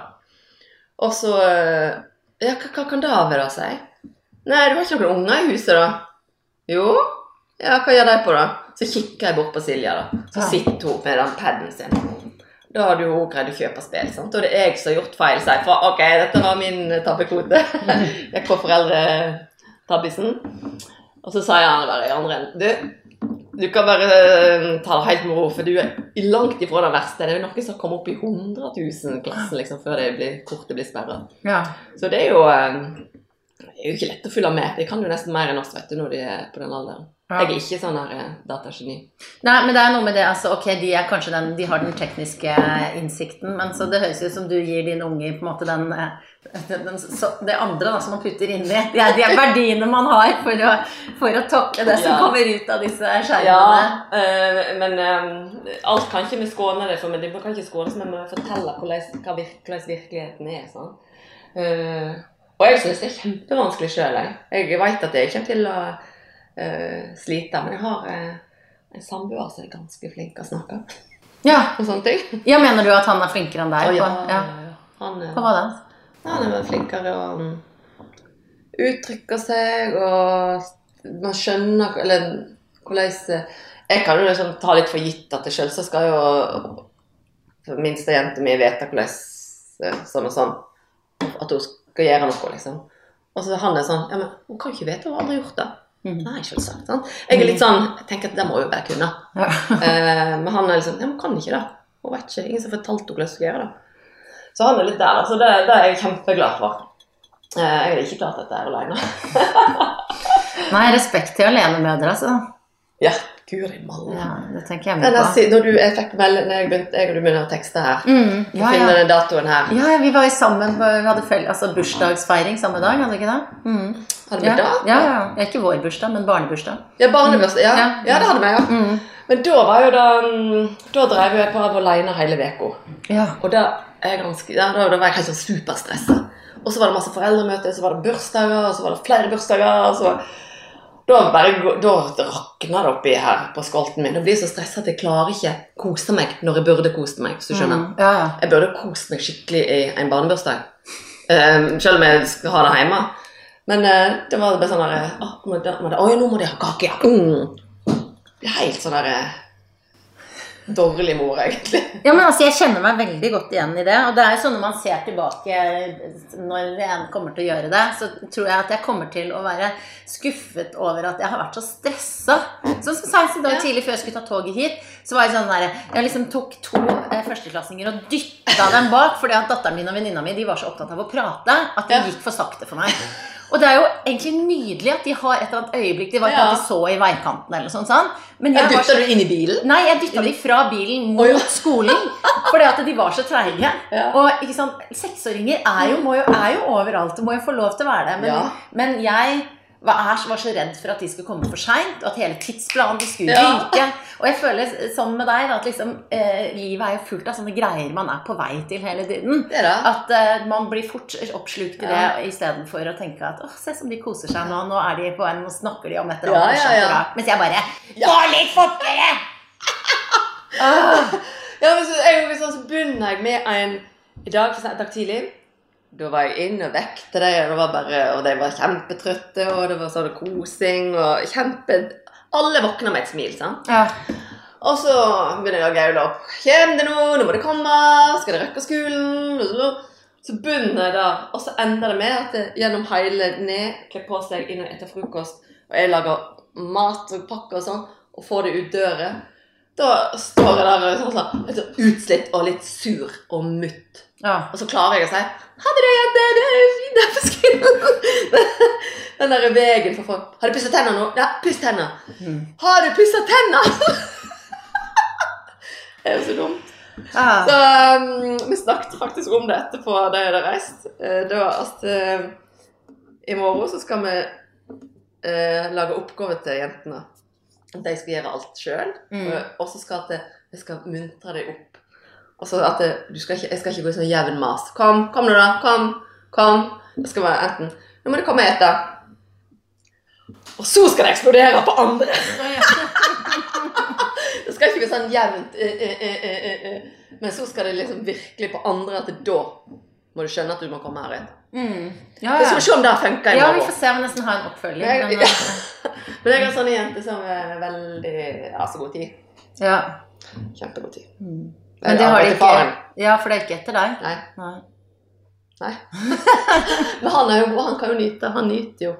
Og så eh, Ja, hva, hva kan det være, da, si? Nei, du har ikke noen unger i huset, da? Jo. Ja, hva gjør de på, da? Så kikker jeg bort på Silja, da. Så sitter hun med den paden sin. Da hadde jo hun greid å kjøpe spill, sant? og det er jeg som har gjort feil. Sier for, ok, dette var min tabbekvote. Jeg på foreldretabbisen. Og så sa jeg han bare i andre enden Du, du kan bare eh, ta det helt med ro, for du er langt ifra den verste. Det er jo noen som kommer opp i 100 000-klassen liksom, før det blir, kortet blir sperra. Ja. Så det er jo eh, Det er jo ikke lett å følge med. De kan jo nesten mer enn oss vet du, når de er på den alderen. Ja. Jeg er ikke sånn her eh, datageni. Nei, men det er noe med det, altså, ok, de er kanskje den, de har den tekniske innsikten, men så det høres ut som du gir dine unger på en måte den, eh, den, den så, det andre da, som man putter inni. De er, de er verdiene man har for å, for å takle det som Ja. kommer ut av disse Ja, skjermene. eh, men øh, alt kan ikke vi skåne det for, men de kan ikke skånes, men vi må fortelle hvordan, hvordan virkeligheten er. Sånn. Eh, og jeg syns det er kjempevanskelig sjøl. Jeg, jeg veit at jeg kommer til å uh, slite, men jeg har uh, en samboer som er ganske flink til å snakke Ja. om sånne ting. ja, mener du at han er flinkere enn deg? Oh, ja, ja. ja. Han, er, På hva da? han er flinkere å uttrykker uttrykke seg, og man skjønner Eller hvordan eh, Jeg kan jo liksom ta litt for gitt at det så skal jo minstejenta mi vite hvordan eh, sånn og sånn At hun skal gjøre noe, liksom. Og så han er sånn Ja, men hun kan ikke vite hva hun har gjort, da. Mm. Nei, selvsagt. Sant? Jeg er litt sånn Jeg tenker at det må jo bare kunne. Ja. Eh, men han er liksom Ja, men kan ikke det. Hun vet ikke. Ingen som fortalte henne hvordan hun skal gjøre det. Så han er litt der, da. Så det, det er jeg kjempeglad for. Eh, jeg hadde ikke klart dette her alene. Nei, respekt til alenemødre, altså. Ja, guri malla. Ja, det tenker jeg meg på. når du, jeg fikk melding når jeg, begynte, jeg og du begynner å tekste her, Mm, ja, ja. den datoen her Ja, ja, vi var jo sammen, på- vi hadde fell, altså bursdagsfeiring samme dag, hadde vi ikke det? Mm. Hadde vi Ja, da? ja, ja. Ikke vår bursdag, men barnebursdag. Ja, barnebursdag. Ja. Ja. ja, det hadde vi, ja. Mm. Men da var jo da mm, Da drev jeg på alene hele uka. Ja. Og da, er ganske, ja, da, da var jeg helt sånn superstressa. Og så var det masse foreldremøter, så var det bursdager, og så var det flere bursdager. og så var, da, bare, da rakna det oppi her på skolten min. Da blir jeg så stressa at jeg klarer ikke kose meg når jeg burde kost meg. hvis du skjønner. Mm. Ja, ja. Jeg burde kost meg skikkelig i en barnebursdag. um, selv om jeg skal ha det hjemme. Men uh, det var bare sånn der Å, må det- må det- å, nå må de ha kake, ja. Mm. Helt sånn der eh, Dårlig mor, egentlig. Ja, men altså, Jeg kjenner meg veldig godt igjen i det. Og det er jo sånn når man ser tilbake når jeg kommer til å gjøre det, så tror jeg at jeg kommer til å være skuffet over at jeg har vært så stressa. Sånn som senest i dag tidlig før jeg skulle ta toget hit, så var jeg sånn der, Jeg liksom tok to eh, førsteklassinger og dytta dem bak, fordi at datteren min og venninna mi de var så opptatt av å prate at det gikk for sakte for meg. Og det er jo egentlig nydelig at de har et eller annet øyeblikk De var ikke Ja. de så i veikanten eller sånn. sånn. Men jeg Jeg så dytta du inn i bilen? Nei, jeg dytta de fra bilen mot oh, ja. skolen. Fordi at de var så treige. Ja. Og ikke sant, seksåringer er jo, må jo, er jo overalt og må jo få lov til å være det. Men, men jeg var, er- var så redd for at de skulle komme for seint, og at hele tidsplanen de skulle Ja. Og jeg føler sånn med deg at liksom, eh, livet er jo fullt av sånne greier man er på vei til hele tiden. At eh, man blir fort oppslukt i Ja. det istedenfor å tenke at åh, se som de koser seg nå. Nå er de på en, nå snakker de om et eller annet ja, ja, ja. Mens jeg bare Ja. Gå litt fortere! Ah. Ja, men så, jeg, sånn, så begynner jeg med en I dag, for eksempel, i dag tidlig Da var jeg inn og vekte dem, og, det var bare- og de var kjempetrøtte, og det var sånn kosing og kjempe Alle våkna med et smil. sant? Ja. Og så begynner jeg å gaule opp. Kjem det nå? Nå må det komme. Skal det rekke skolen? Og så, så begynner jeg da, og så ender det med at jeg gjennom hele ned, kler på seg inn etter frokost, og jeg lager mat og pakker og sånn, og får det ut døra. Da står jeg der sånn, sånn, sånn utslitt og litt sur og mutt. Ja. Og så klarer jeg å si Ha det, jente! Det er fint der på skolen. Den der veien for folk. Har du pussa tenna nå? Ja, puss tenna. Mm. Har du pussa tenna? det er jo så dumt. Ah. Så um, vi snakket faktisk om det etterpå da jeg hadde reist. Eh, det var at uh, i morgen så skal vi uh, lage oppgave til jentene. At de skal gjøre alt sjøl. Mm. Og så skal vi muntre dem opp. Og så at det, du skal ikke, Jeg skal ikke gå i sånn jevn mas. Kom, kom nå, da. Kom. Kom. Det skal være enten Nå må du komme og ete. Og så skal det eksplodere på andre! Det skal ikke bli sånn jevnt. eh, eh, eh. Men så skal det liksom virkelig på andre at da må du skjønne at du må komme her igjen. Mm. Ja, ja. vi se om det funker i ja, vi får se. Jeg må nesten har en oppfølging. Jeg- Men, ja. Men jeg er sånn jente som er veldig Ja, så god tid. ja. Kjempegod tid. Mm. Men det har de ikke. Ja, for det er ikke etter deg. Nei. Nei. Men han, jo, han kan jo nyte. Han nyter jo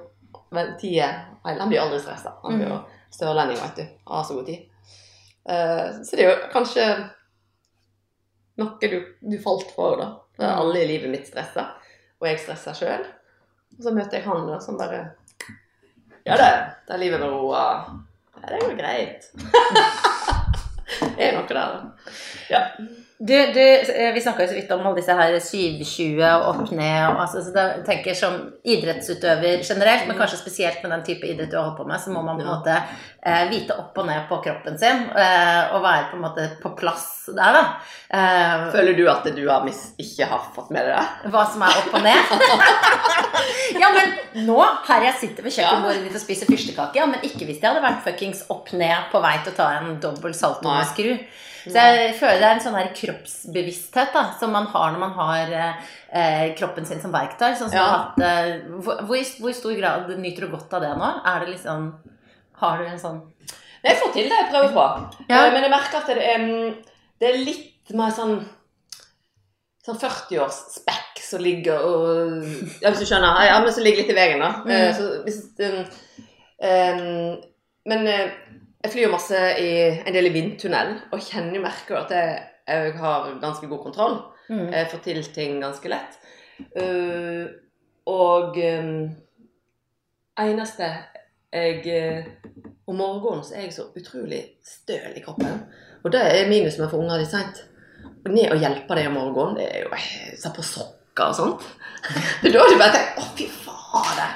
tida. Han blir aldri stressa. Han blir jo størlending, vet du. Har så god tid. Eh, så det er jo kanskje noe du, du falt for, da. For alle i livet mitt stresser. Og jeg stresser sjøl. Og så møter jeg han da, som bare Ja, det, det er livet med roa. Ja, det går greit. det er noe der, da. Ja. Du, du, eh, vi snakka jo så vidt om alle disse her 720 og opp ned. Og, altså, så da tenker jeg Som idrettsutøver generelt, men kanskje spesielt med den type idrett du har holdt på med, så må man på en måte eh, vite opp og ned på kroppen sin eh, og være på en måte på plass der, da. Eh, Føler du at du har ikke har fått med deg det? hva som er opp og ned. nå, her jeg sitter ved kjøkkenbordet ditt og spiser fyrstekake, ja, men ikke hvis jeg hadde vært fuckings opp ned på vei til å ta en dobbel salto med skru. Så jeg føler det er en sånn her kroppsbevissthet da, som man har når man har eh, kroppen sin som verktøy. Sånn som Ja. at, eh, hvor, hvor, i- stor grad nyter du godt av det nå? Er det liksom Har du en sånn Jeg får til det jeg prøver på. Ja. Eh, Men jeg merker at det er, det er litt mer sånn Sånn 40-års spekk som ligger og Ja, hvis du skjønner? Ja, men som ligger litt i veien, da. Mm. Eh, Så hvis um, um, Men eh, jeg flyr jo masse i en del i vindtunnel, og kjenner jo merker at jeg, jeg har ganske god kontroll. mm. Jeg får til ting ganske lett. Uh, og um, eneste jeg Om morgenen så er jeg så utrolig støl i kroppen. Og det er minus med å få unger litt seint. Ned og hjelpe deg om morgenen, det er jo eh, Se på sokker og sånt. Det er da du bare tenker Å, fy fader.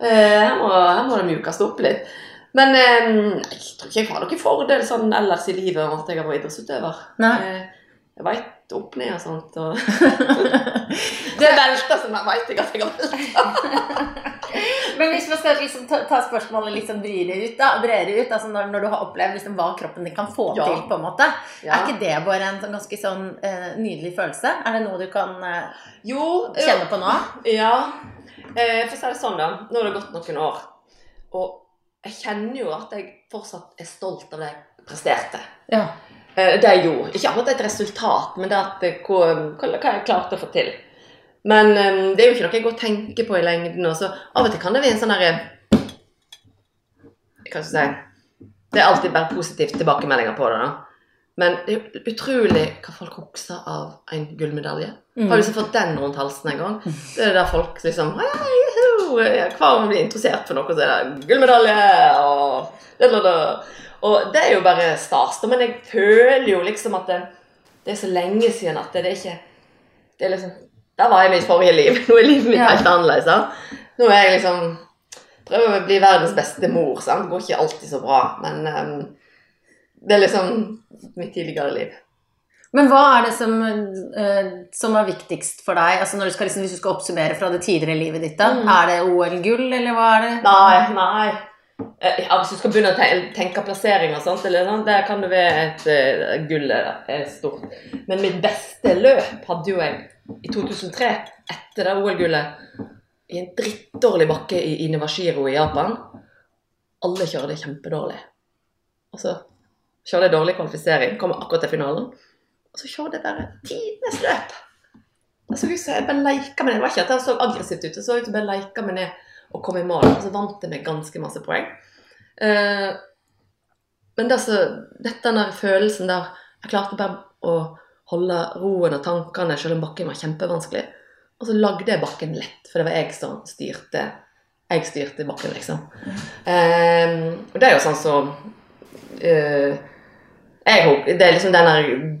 Eh, her, må, her må det mjukes opp litt. Men eh, jeg tror ikke jeg har noen fordel sånn ellers i livet om at jeg har vært idrettsutøver. Nei. Eh, jeg veit opp ned og sånt. Og det velter som jeg veit jeg at jeg har velta. Men hvis man skal liksom ta, ta spørsmålet litt sånn bredere ut, da, bredere ut altså når, når du har opplevd liksom hva kroppen din kan få Ja. til, på en måte, Ja. er ikke det bare en sånn ganske sånn uh, nydelig følelse? Er det noe du kan uh, Jo, kjenne på nå? Ja. Eh, for å si det sånn, da. Nå har det gått noen år. Og jeg kjenner jo at jeg fortsatt er stolt av det jeg presterte. Ja. Eh, det jeg gjorde. Ikke akkurat et resultat, men det at hva hva jeg klarte å få til. Men um, det er jo ikke noe jeg går og tenker på i lengden. Og så av og til kan det være en sånn herre Hva skal jeg si Det er alltid bare positive tilbakemeldinger på det. da. Men det er utrolig hva folk husker av en gullmedalje. Har du liksom fått den rundt halsen en gang? Det er der folk liksom «Hei, Hver gang blir interessert for noe, så er det gullmedalje og da. Og det er jo bare stas. Men jeg føler jo liksom at det, det er så lenge siden at det, det er ikke det er liksom, Der var jeg i mitt forrige liv. Nå er livet mitt Ja. helt annerledes. Da. Nå er jeg liksom Prøver å bli verdens beste mor. sant? Det går ikke alltid så bra, men um, det er liksom mitt tidligere liv. Men hva er det som, uh, som er viktigst for deg? Altså du skal, liksom, hvis du skal oppsummere fra det tidligere livet ditt, da. Mm. Er det OL-gull, eller hva er det? Nei, nei. Eh, Ja, hvis du skal begynne å te- tenke plassering og sånt, eller sånt, der kan det være et uh, gull er stort. Men mitt beste løp hadde jo jeg i 2003, etter det OL-gullet, i en drittdårlig bakke i Inavashiro i Japan. Alle kjører det kjempedårlig. Og så kjører jeg dårlig kvalifisering, kommer akkurat til finalen. Og så kjører jeg bare tidenes løp. Jeg så ut som jeg bare leika med det. Det var ikke at jeg så aggressivt ut, Jeg så ut som jeg bare leika med det og kom i mål. Og så vant jeg med ganske masse poeng. Eh, men det altså, dette den følelsen der Jeg klarte bare å holde roen og tankene selv om bakken var kjempevanskelig. Og så lagde jeg bakken lett, for det var jeg som styrte Jeg styrte bakken, liksom. Um, og det er jo sånn som hok- Det er liksom denne,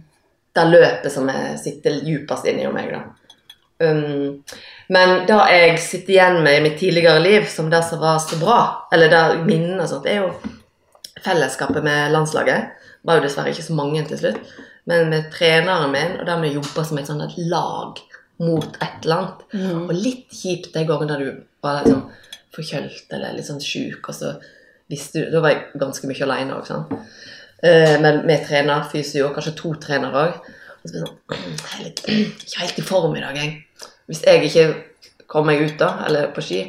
det løpet som jeg sitter djupest inni hos meg, da. Um, men det jeg sitter igjen med i mitt tidligere liv som det som var så bra, eller det minnene og sånt, er jo fellesskapet med landslaget. Det var jo dessverre ikke så mange til slutt. Men med treneren min, og der vi jobba som et sånt et lag mot et eller annet. Mm. Og litt kjipt den gangen da du var liksom forkjølt eller litt sånn sjuk, og så visste du Da var jeg ganske mye aleine òg, sant. Eh, med, med trener, fysio, kanskje to trenere òg. Og så blir sånn Jeg er litt, ikke helt i form i dag, jeg. Hvis jeg ikke kommer meg ut, da, eller på ski,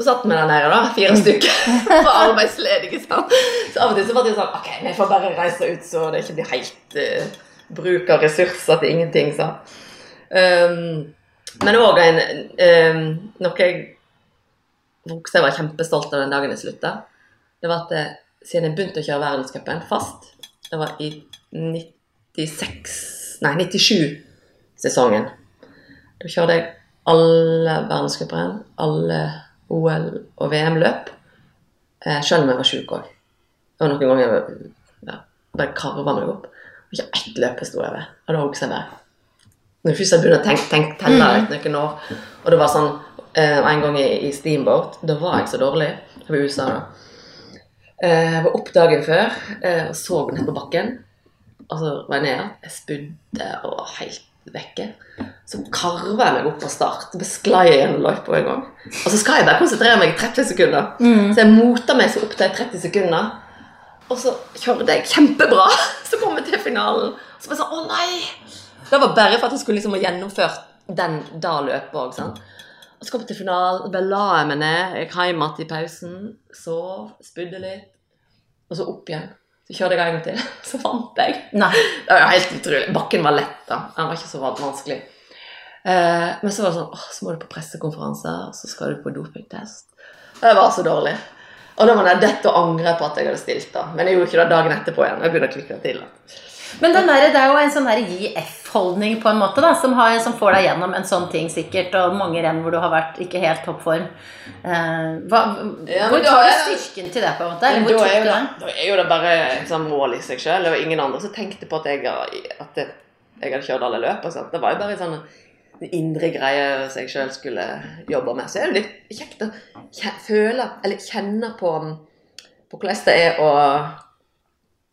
så satt vi der nede, da, fire stykker, på arbeidsledige. Sant? Så av og til så var det sånn Ok, vi får bare reise ut så det ikke blir helt uh, bruk av ressurser til ingenting. sa Um, men òg en um, Noe jeg jeg var kjempestolt av den dagen jeg slutta. Det var at jeg, siden jeg begynte å kjøre verdenscupen fast, det var i 96 Nei, 97-sesongen. Da kjørte jeg alle verdenscuprenn, alle OL- og VM-løp. Eh, selv om jeg var sjuk òg. Og noen ganger ja, bare karva meg opp. Og ikke ett løp sto jeg ved. Og det husker jeg bare. Når jeg først hadde begynt å tenke, tenke telle etter noen år, og det var sånn eh, En gang i, i Steamboat, da var jeg så dårlig. Jeg var i USA da. Eh, Jeg var opp dagen før eh, og så ned på bakken. Og så var jeg nede. Jeg spydde og var helt vekke. Så karva jeg meg opp på start. Besklei jeg gjennom løypa en gang. Og så skal jeg bare konsentrere meg i 30 sekunder. Så jeg mota meg så opp til 30 sekunder. Og så kjørte jeg kjempebra. Så kom jeg til finalen. Så bare sånn Å, nei! Det var bare for at jeg skulle liksom ha gjennomført den da løpet òg. Og så kom jeg til finalen. Bare la jeg meg ned. Jeg gikk hjem igjen i pausen. Sov. Spydde litt. Og så opp igjen. Så kjørte jeg en gang til. Så vant jeg. Nei. Det var helt utrolig. Bakken var lett, da. Den var ikke så vanskelig. Eh, men så var det sånn åh, Så må du på pressekonferanse, og så skal du på dopingtest. Det var så dårlig. Og da var det dette å angre på at jeg hadde stilt, da. Men jeg gjorde ikke det dagen etterpå igjen. Jeg begynte å klikke til. da. Men den der, det er jo en sånn gi F-holdning på en måte, da, som, har, som får deg gjennom en sånn ting sikkert, og mange renn hvor du har vært ikke helt toppform. Uh, hva, Ja, hvor tar du styrken til det, på en måte? Eller da, er jo da er jo det bare sånn mål i seg sjøl. Det var ingen andre som tenkte på at jeg, at jeg, hadde kjørt alle løp. og sånt. Det var jo bare en sånn indre greie som jeg sjøl skulle jobbe med. Så er det litt kjekt å føle, eller kjenne på, på hvordan det er å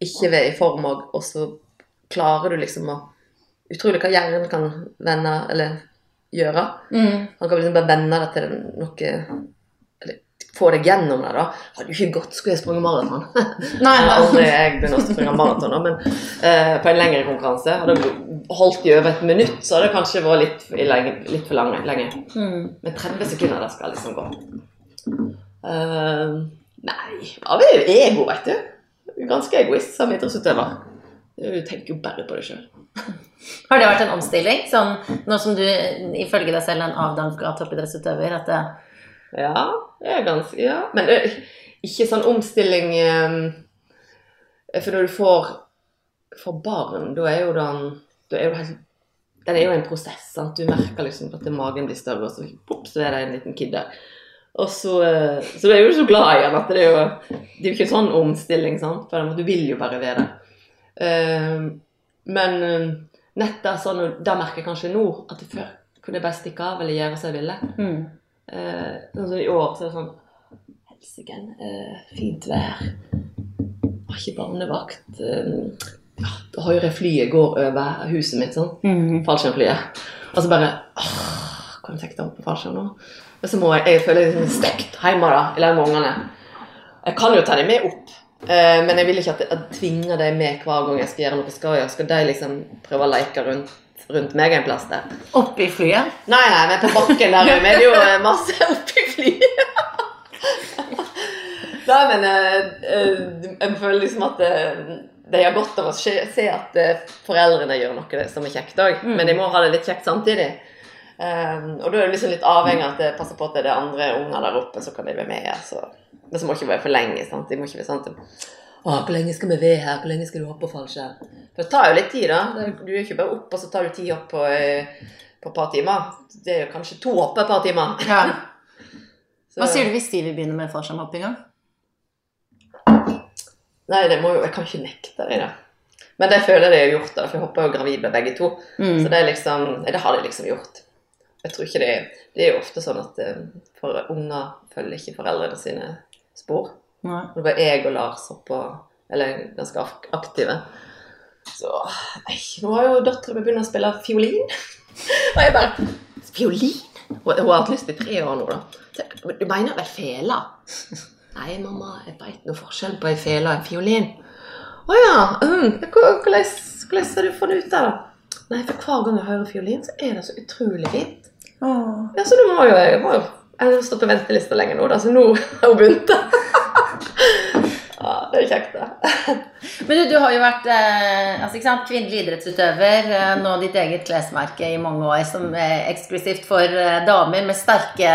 ikke være i form, og, og så klarer du liksom å Utrolig hva hjernen kan vende eller gjøre. Mm. Han kan liksom bare vende det til noe Eller få deg gjennom det, da. Hadde jo ikke gått skulle jeg sprunget maraton. Nei, nei. aldri jeg begynner å springe maraton, da, men uh, på en lengre konkurranse. Hadde jeg holdt i over et minutt, så hadde det kanskje vært litt, lenge, litt for lenge. lenge. Mm. Men 30 sekunder, det skal liksom gå. Uh, nei Ja, er jo ego, vet du. Ganske egoist som idrettsutøver. Du tenker jo bare på deg sjøl. Har det vært en omstilling? Sånn, nå som du ifølge deg selv er en avdanka toppidrettsutøver, at det Ja, det er ganske Ja. Men det, ikke sånn omstilling eh, For når du får, får barn, da er jo den da er jo helt, Den er jo en prosess. sant? Du merker liksom at magen blir større, og så, pop, så er det en liten kid der. Og så, eh, så er du jo så glad i den at det er jo Det er jo ikke sånn omstilling, sant? For du vil jo bare være der. Eh, men nettet nett der sånn, og da merker jeg kanskje nå at det før kunne jeg bare stikke av eller gjøre som jeg ville. mm. Eh, sånn som I år så er det sånn Helsike, eh, fint vær. Har ikke barnevakt. Eh, ja, det høyre flyet går over huset mitt, sånn. Mm. Fallskjermflyet. Og så bare åh, Kan jeg opp på fallskjerm nå? Og så må jeg Jeg føler meg liksom stekt hjemme da, i lag med ungene. Jeg kan jo ta dem med opp, eh, men jeg vil ikke at jeg tvinger dem med hver gang jeg skal gjøre noe. Skal, jeg, skal de liksom prøve å leke rundt, rundt meg en plass der? Oppi flyet? Nei, nei, men på bakken der er det jo eh, masse oppi flyet. Nei, men eh, jeg føler liksom at eh, de har godt av å se, at foreldrene gjør noe som er kjekt òg. Mm. Men de må ha det litt kjekt samtidig. Um, og da er det liksom litt avhengig av at det passer på at det er andre unger der oppe, så kan de være med. Så. Men så må ikke være for lenge. sant? De må ikke være sånn å, hvor lenge skal vi være her? Hvor lenge skal du hoppe fallskjerm? For det tar jo litt tid, da. Du er ikke bare opp, og så tar du ti opp på, eh, på et par timer. Det er jo kanskje to hopp på et par timer. Ja. Hva sier du hvis Stevie begynner med fallskjermhoppinga? Nei, det må jo, jeg kan ikke nekte det. Men det føler jeg de har gjort, da, for jeg hopper jo gravid med begge to. Mm. Så det liksom, det har de liksom gjort. Jeg tror ikke det Det er jo ofte sånn at eh, for unger følger ikke foreldrene sine spor. Nei. Det var jeg og Lars oppe Eller ganske aktive. Så Nei, nå har jo dattera mi begynt å spille fiolin. Og jeg bare Fiolin? Hun hun har hatt lyst i tre år nå, da. Du mener vel fela? Nei, mamma, jeg veit noe forskjell på ei fele og en fiolin. Å ja. Mm, hvordan, har du funnet ut det, da? Nei, for hver gang jeg hører fiolin, så er det så utrolig fint. Ja, så nå må jo jeg må jo, Jeg har stått på ventelista lenge nå, da, så nå har hun begynt. ja, det er kjekt, da. Men du, du har jo vært eh, altså, ikke sant, kvinnelig idrettsutøver, eh, nå ditt eget klesmerke i mange år, som er eksklusivt for eh, damer med sterke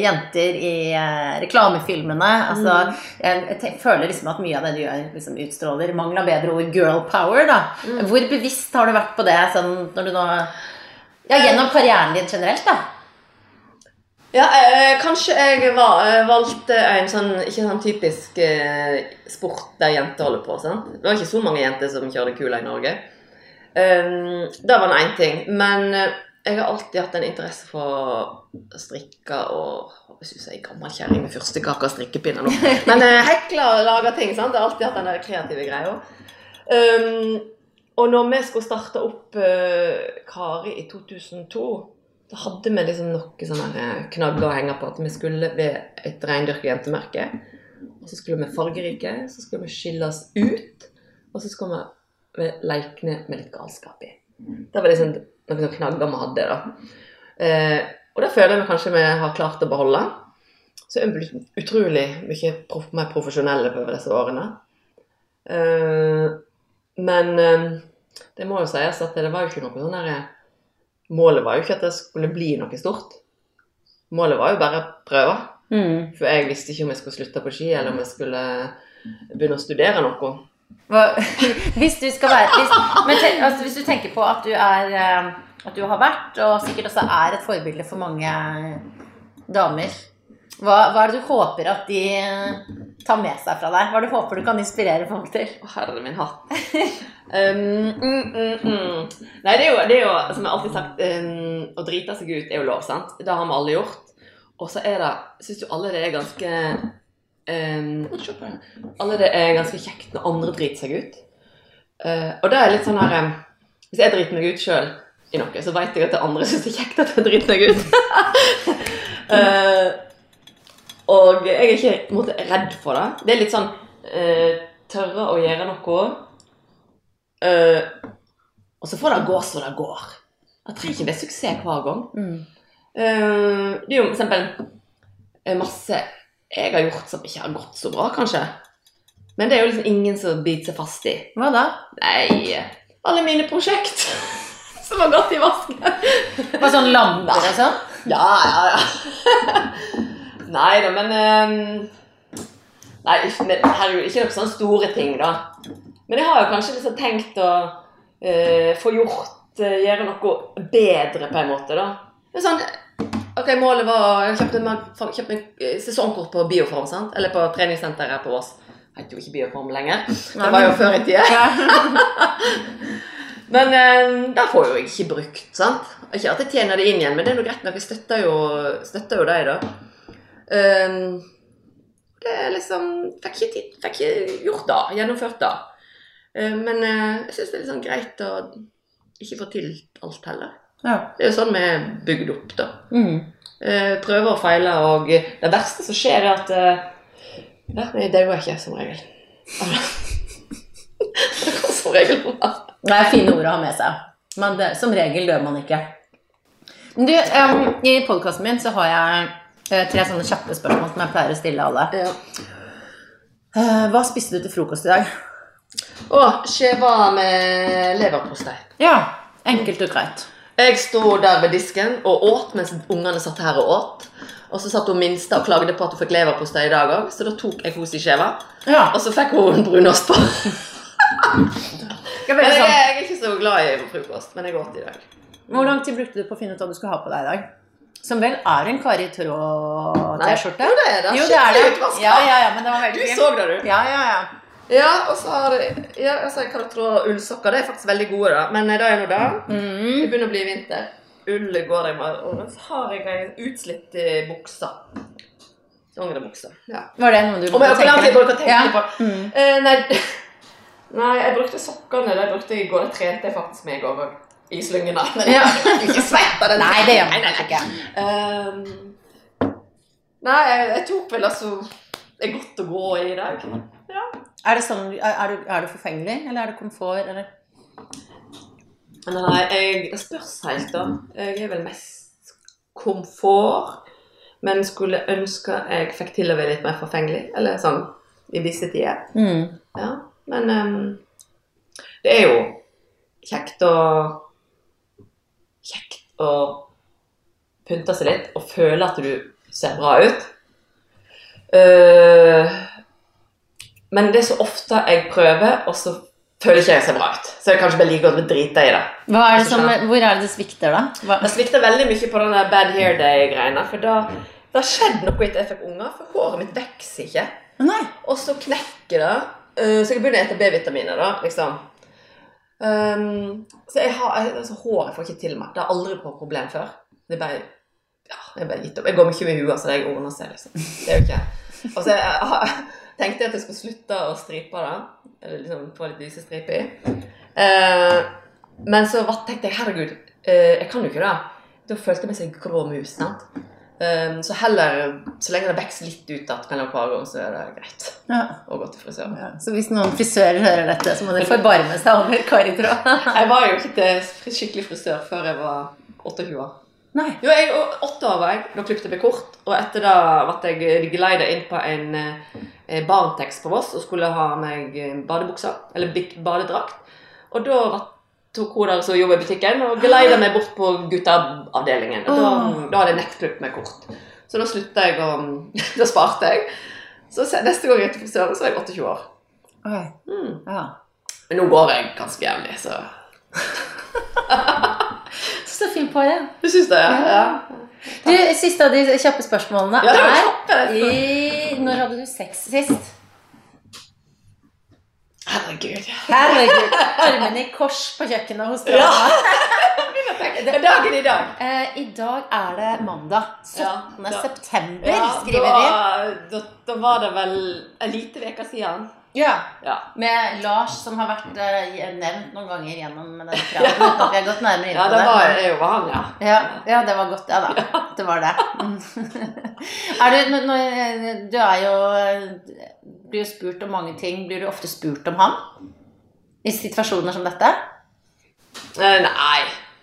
jenter i eh, reklamefilmene. Altså, jeg, jeg føler liksom at mye av det du gjør, liksom utstråler mangel av bedre ord girl power. da. Hvor bevisst har du vært på det sånn, når du nå Ja, gjennom karrieren din generelt, da? Ja, eh, kanskje jeg var, eh, valgte en sånn ikke sånn typisk eh, sport der jenter holder på. sant? Det var ikke så mange jenter som kjørte kula i Norge. Um, det var én ting. Men eh, jeg har alltid hatt en interesse for å strikke og jeg synes jeg er gammel kjerring med fyrstekake og strikkepinner nå. Men eh, hekle og lage ting. sant? Jeg har alltid hatt den der kreative greia. Um, og når vi skulle starte opp uh, Kari i 2002 da hadde vi liksom noen sånne knagger å henge på at vi skulle ved et reindyrka jentemerke. Og så skulle vi fargerike, så skulle vi skille oss ut, og så skulle vi leke med litt galskap i. Det var liksom noen knagger vi hadde, da. Uh, og det føler jeg vi kanskje vi har klart å beholde. Så vi blitt utrolig mye prof mer profesjonelle over disse årene. Uh, men eh, det må jo sies at det var jo ikke noe sånn derre Målet var jo ikke at det skulle bli noe stort. Målet var jo bare å prøve. Mm. For jeg visste ikke om jeg skulle slutte på ski, eller om jeg skulle begynne å studere noe. Hva, hvis du skal være hvis, men ten, altså, hvis du tenker på at du er eh, At du har vært, og sikkert også er et forbilde for mange damer hva, hva er det du håper at de tar med seg fra deg? Hva er det du håper du kan inspirere folk til? Herre min hatt. Um, mm, mm, mm. Nei, det er, jo, det er jo, som jeg alltid har sagt, um, å drite seg ut er jo lov, sant? Det har vi alle gjort. Og så er det Syns du alle det er ganske um. Alle det er ganske kjekt når andre driter seg ut. Uh, og det er litt sånn her Hvis jeg driter meg ut sjøl i noe, så vet jeg at det andre syns det er kjekt at jeg driter meg ut. uh, og jeg er ikke måte, redd for det. Det er litt sånn uh, tørre å gjøre noe. Uh, og så får det gå så det går. Jeg trenger ikke være suksess hver gang. Mm. Uh, det er jo eksempel eh, masse jeg har gjort som ikke har gått så bra, kanskje. Men det er jo liksom ingen som biter seg fast i. Hva da? Nei, alle mine prosjekt som har gått i vasken. Bare sånn lander, og sånn? Ja, ja, ja. Nei da, men ehm, Nei, herregud, ikke noen sånne store ting, da. Men jeg har jo kanskje liksom tenkt å uh, få gjort uh, Gjøre noe bedre, på en måte, da. Men sånn Ok, målet var Jeg kjøpte, en, kjøpte meg eh, sesongkort på Bioform, sant? Eller på treningssenteret her på Ås. Heter jo ikke Bioform lenger. Det var jo før i tida. Men eh, det får jo jeg ikke brukt, sant? Ikke at jeg tjener det inn igjen, men det er noe greit nok. Jeg støtter jo, støtter jo deg, da. Um, det er liksom Fikk ikke, tid, fikk ikke gjort det. Gjennomført det. Eh, men eh, jeg syns det er litt sånn greit å ikke få til alt heller. Ja. Det er jo sånn vi er bygd opp, da. Mm. Eh, prøver og feiler, og det verste som skjer, er at Ja, jeg dauer ikke, som regel. det går som regel bra. Det er fine ord å ha med seg. Men det, som regel dør man ikke. Men Du, um, I podkasten min så har jeg tre sånne kjappe spørsmål som jeg pleier å stille alle. Ja. Uh, hva spiste du til frokost i dag? Og skjeva med leverpostei. Ja, enkelt og greit. Jeg sto der ved disken og åt mens ungene satt her og åt. Og så satt hun minste og klagde på at hun fikk leverpostei i dag òg, så da tok jeg henne i skjeva. Ja, Og så fikk hun brunost på. er jeg, sånn. jeg er ikke så glad i frokost, men jeg åt i dag. Hvor lang tid brukte du på å finne ut hva du skulle ha på deg i dag? Som vel er en Kari Traa-T-skjorte? Jo, det er det. Jo, det er det. Ja, ja, ja, men det var Du veldig så det, du. Ja, ja, ja. Ja, og så har ja, altså, jeg tro ullsokker. Det er faktisk veldig gode, da. Men det er nå det. Mm. Det begynner å bli vinter. Ull går jeg med. Og så har jeg en utslitt i bukse. Dongeribukse. Ja. Var det noe du brukte å tenke Ja. på? Mm. Eh, nei, nei, jeg brukte sokkene. De brukte jeg i går. Det trente jeg faktisk med i går òg. I slyngene. Ja. ikke svett av den. Nei, det gjør man ikke. Um, nei, jeg, jeg tok vel altså Det er godt å gå i i dag. Er det, sånn, er, du, er det forfengelig, eller er det komfort? Eller? Nei, jeg, spørs helt, da. Jeg er vel mest komfort. Men skulle ønske jeg fikk til å være litt mer forfengelig. Eller sånn i visse tider. Mm. Ja. Men um, det er jo kjekt å Kjekt å pynte seg litt og føle at du ser bra ut. Eh, men det er så ofte jeg prøver, og så føler ikke jeg ser bra ut. Så jeg kanskje bare like godt vil drite i det. Hva er det som, hvor er det det svikter, da? Hva? Jeg svikter veldig mye på den der bad hair day-greiene. For da det har skjedd noe etter jeg fikk unger, for håret mitt vokser ikke. Nei. Og så knekker det. eh, så jeg begynner å spise B-vitaminer, da, liksom. Um, så jeg har altså, Håret får ikke til meg. Det har aldri vært problem før. Det er bare ja, jeg er bare gitt opp. Jeg går mye med huet, så det ordner seg, liksom. Det er jo ikke Og så jeg, jeg, tenkte jeg at jeg skulle slutte å stripe det. Eller liksom få litt lyse striper i. Eh, men så tenkte jeg herregud, eh, jeg kan jo ikke det. Da følte jeg meg som en grå mus. sant? Um, så heller, så lenge det vokser litt ut igjen mellom hver gang, så er det greit Ja. å gå til frisøren. Ja. Så hvis noen frisører hører dette, så må de forbarme seg over Kari-tråd. Jeg var jo ikke til skikkelig frisør før jeg var 28 år. Nei. Jo, jeg, åtte år var jeg. Da klippet jeg meg kort. Og etter da ble jeg geleida inn på en eh, Barntex på Voss og skulle ha meg badebuksa, badebukser, eller badedrakt. Og da tok hun der som jobber i butikken og geleida meg bort på gutteavdelingen. Og da, da hadde jeg nettklippet meg kort. Så da slutta jeg og Da sparte jeg. Så neste gang jeg er til frisøren, så er jeg 28 år. Okay. Mm. Ja. Men nå går jeg ganske jevnlig, så Så fint par, det. Du syns det? Ja. ja. Du, siste av de kjappe spørsmålene Ja, det er kjappe, i, Når hadde du sex sist? Herregud. Herregud. Armene i kors på kjøkkenet hos Ja. Det er dagen i dag. Eh, I dag er det mandag. 17. Ja, da- september, Ja, skriver vi. da, da, da var det vel en lite uke siden. Ja. Ja. Med Lars, som har vært uh, nevnt noen ganger gjennom denne praten. uten vi har gått nærmere inn Ja, på det det. var, det var han, ja. Ja, ja, det var godt. Ja da. Det var det. er du, når- når, du er jo Blir jo spurt om mange ting. Blir du ofte spurt om han? I situasjoner som dette? Eh, Nei.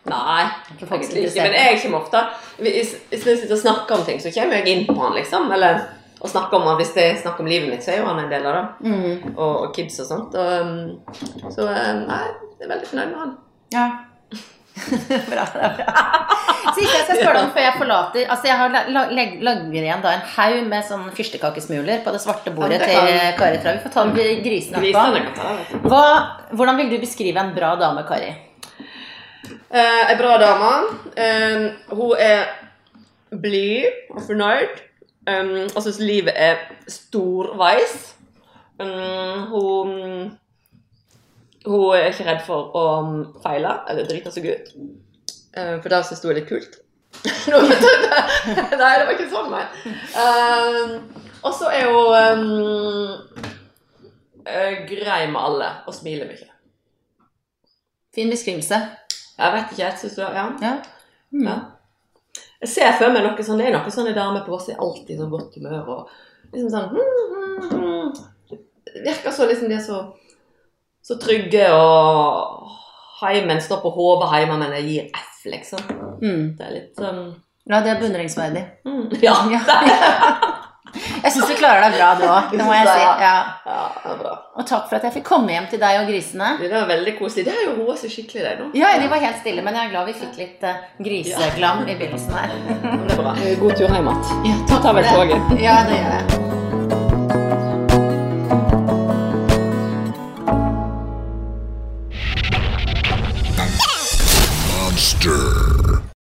Nei. Egentlig ikke. Men jeg kommer ofte Hvis, hvis vi sitter og snakker om ting, så kommer jeg inn på han, liksom. Eller og snakke om han. Hvis jeg snakker om livet mitt, så er jo han en del av det. Mm. Og, og kids og sånt. Og, um, så um, nei, jeg er veldig fornøyd med han. Ja. bra, det er bra. Siste jeg skal spørre om før jeg forlater Altså Jeg har la- la- lager igjen da en haug med sånn fyrstekakesmuler på det svarte bordet Ja, det til Kari Trav. Vi får ta grisene Grisene etterpå. Hva, hvordan vil du beskrive en bra dame, Kari? Eh, en bra dame. Eh, hun er blid og fornøyd. Um, jeg syns livet er storveis. Um, hun Hun er ikke redd for å feile eller drite seg ut. Eh, for det syns hun er litt kult. Nei, det var ikke sånn, nei. Um, og så er hun um, grei med alle og smiler mye. Fin beskrivelse. Jeg vet ikke, jeg syns du Ja. Ja. Mm. Ja. Jeg ser for meg noe sånn, det er noen sånne damer på Voss er alltid i sånn godt humør og liksom sånn mm, mm, mm. Det virker så liksom de er så, så trygge og heimen står på hodet hjemme, men jeg gir F, liksom. Mm. Det er litt sånn Ja, det er beundringsverdig. mm, Ja. Ja. Jeg syns du klarer deg bra, du òg. Det må jeg si. Ja. ja, det er bra. Og takk for at jeg fikk komme hjem til deg og grisene. Det var veldig koselig. Det har jo roa seg skikkelig, der nå. Ja, de var helt stille, men jeg er glad vi fikk litt uh, griseglam i begynnelsen her. Det er bra. God tur hjem igjen. Ja, Ta vel toget. Ja, det gjør jeg.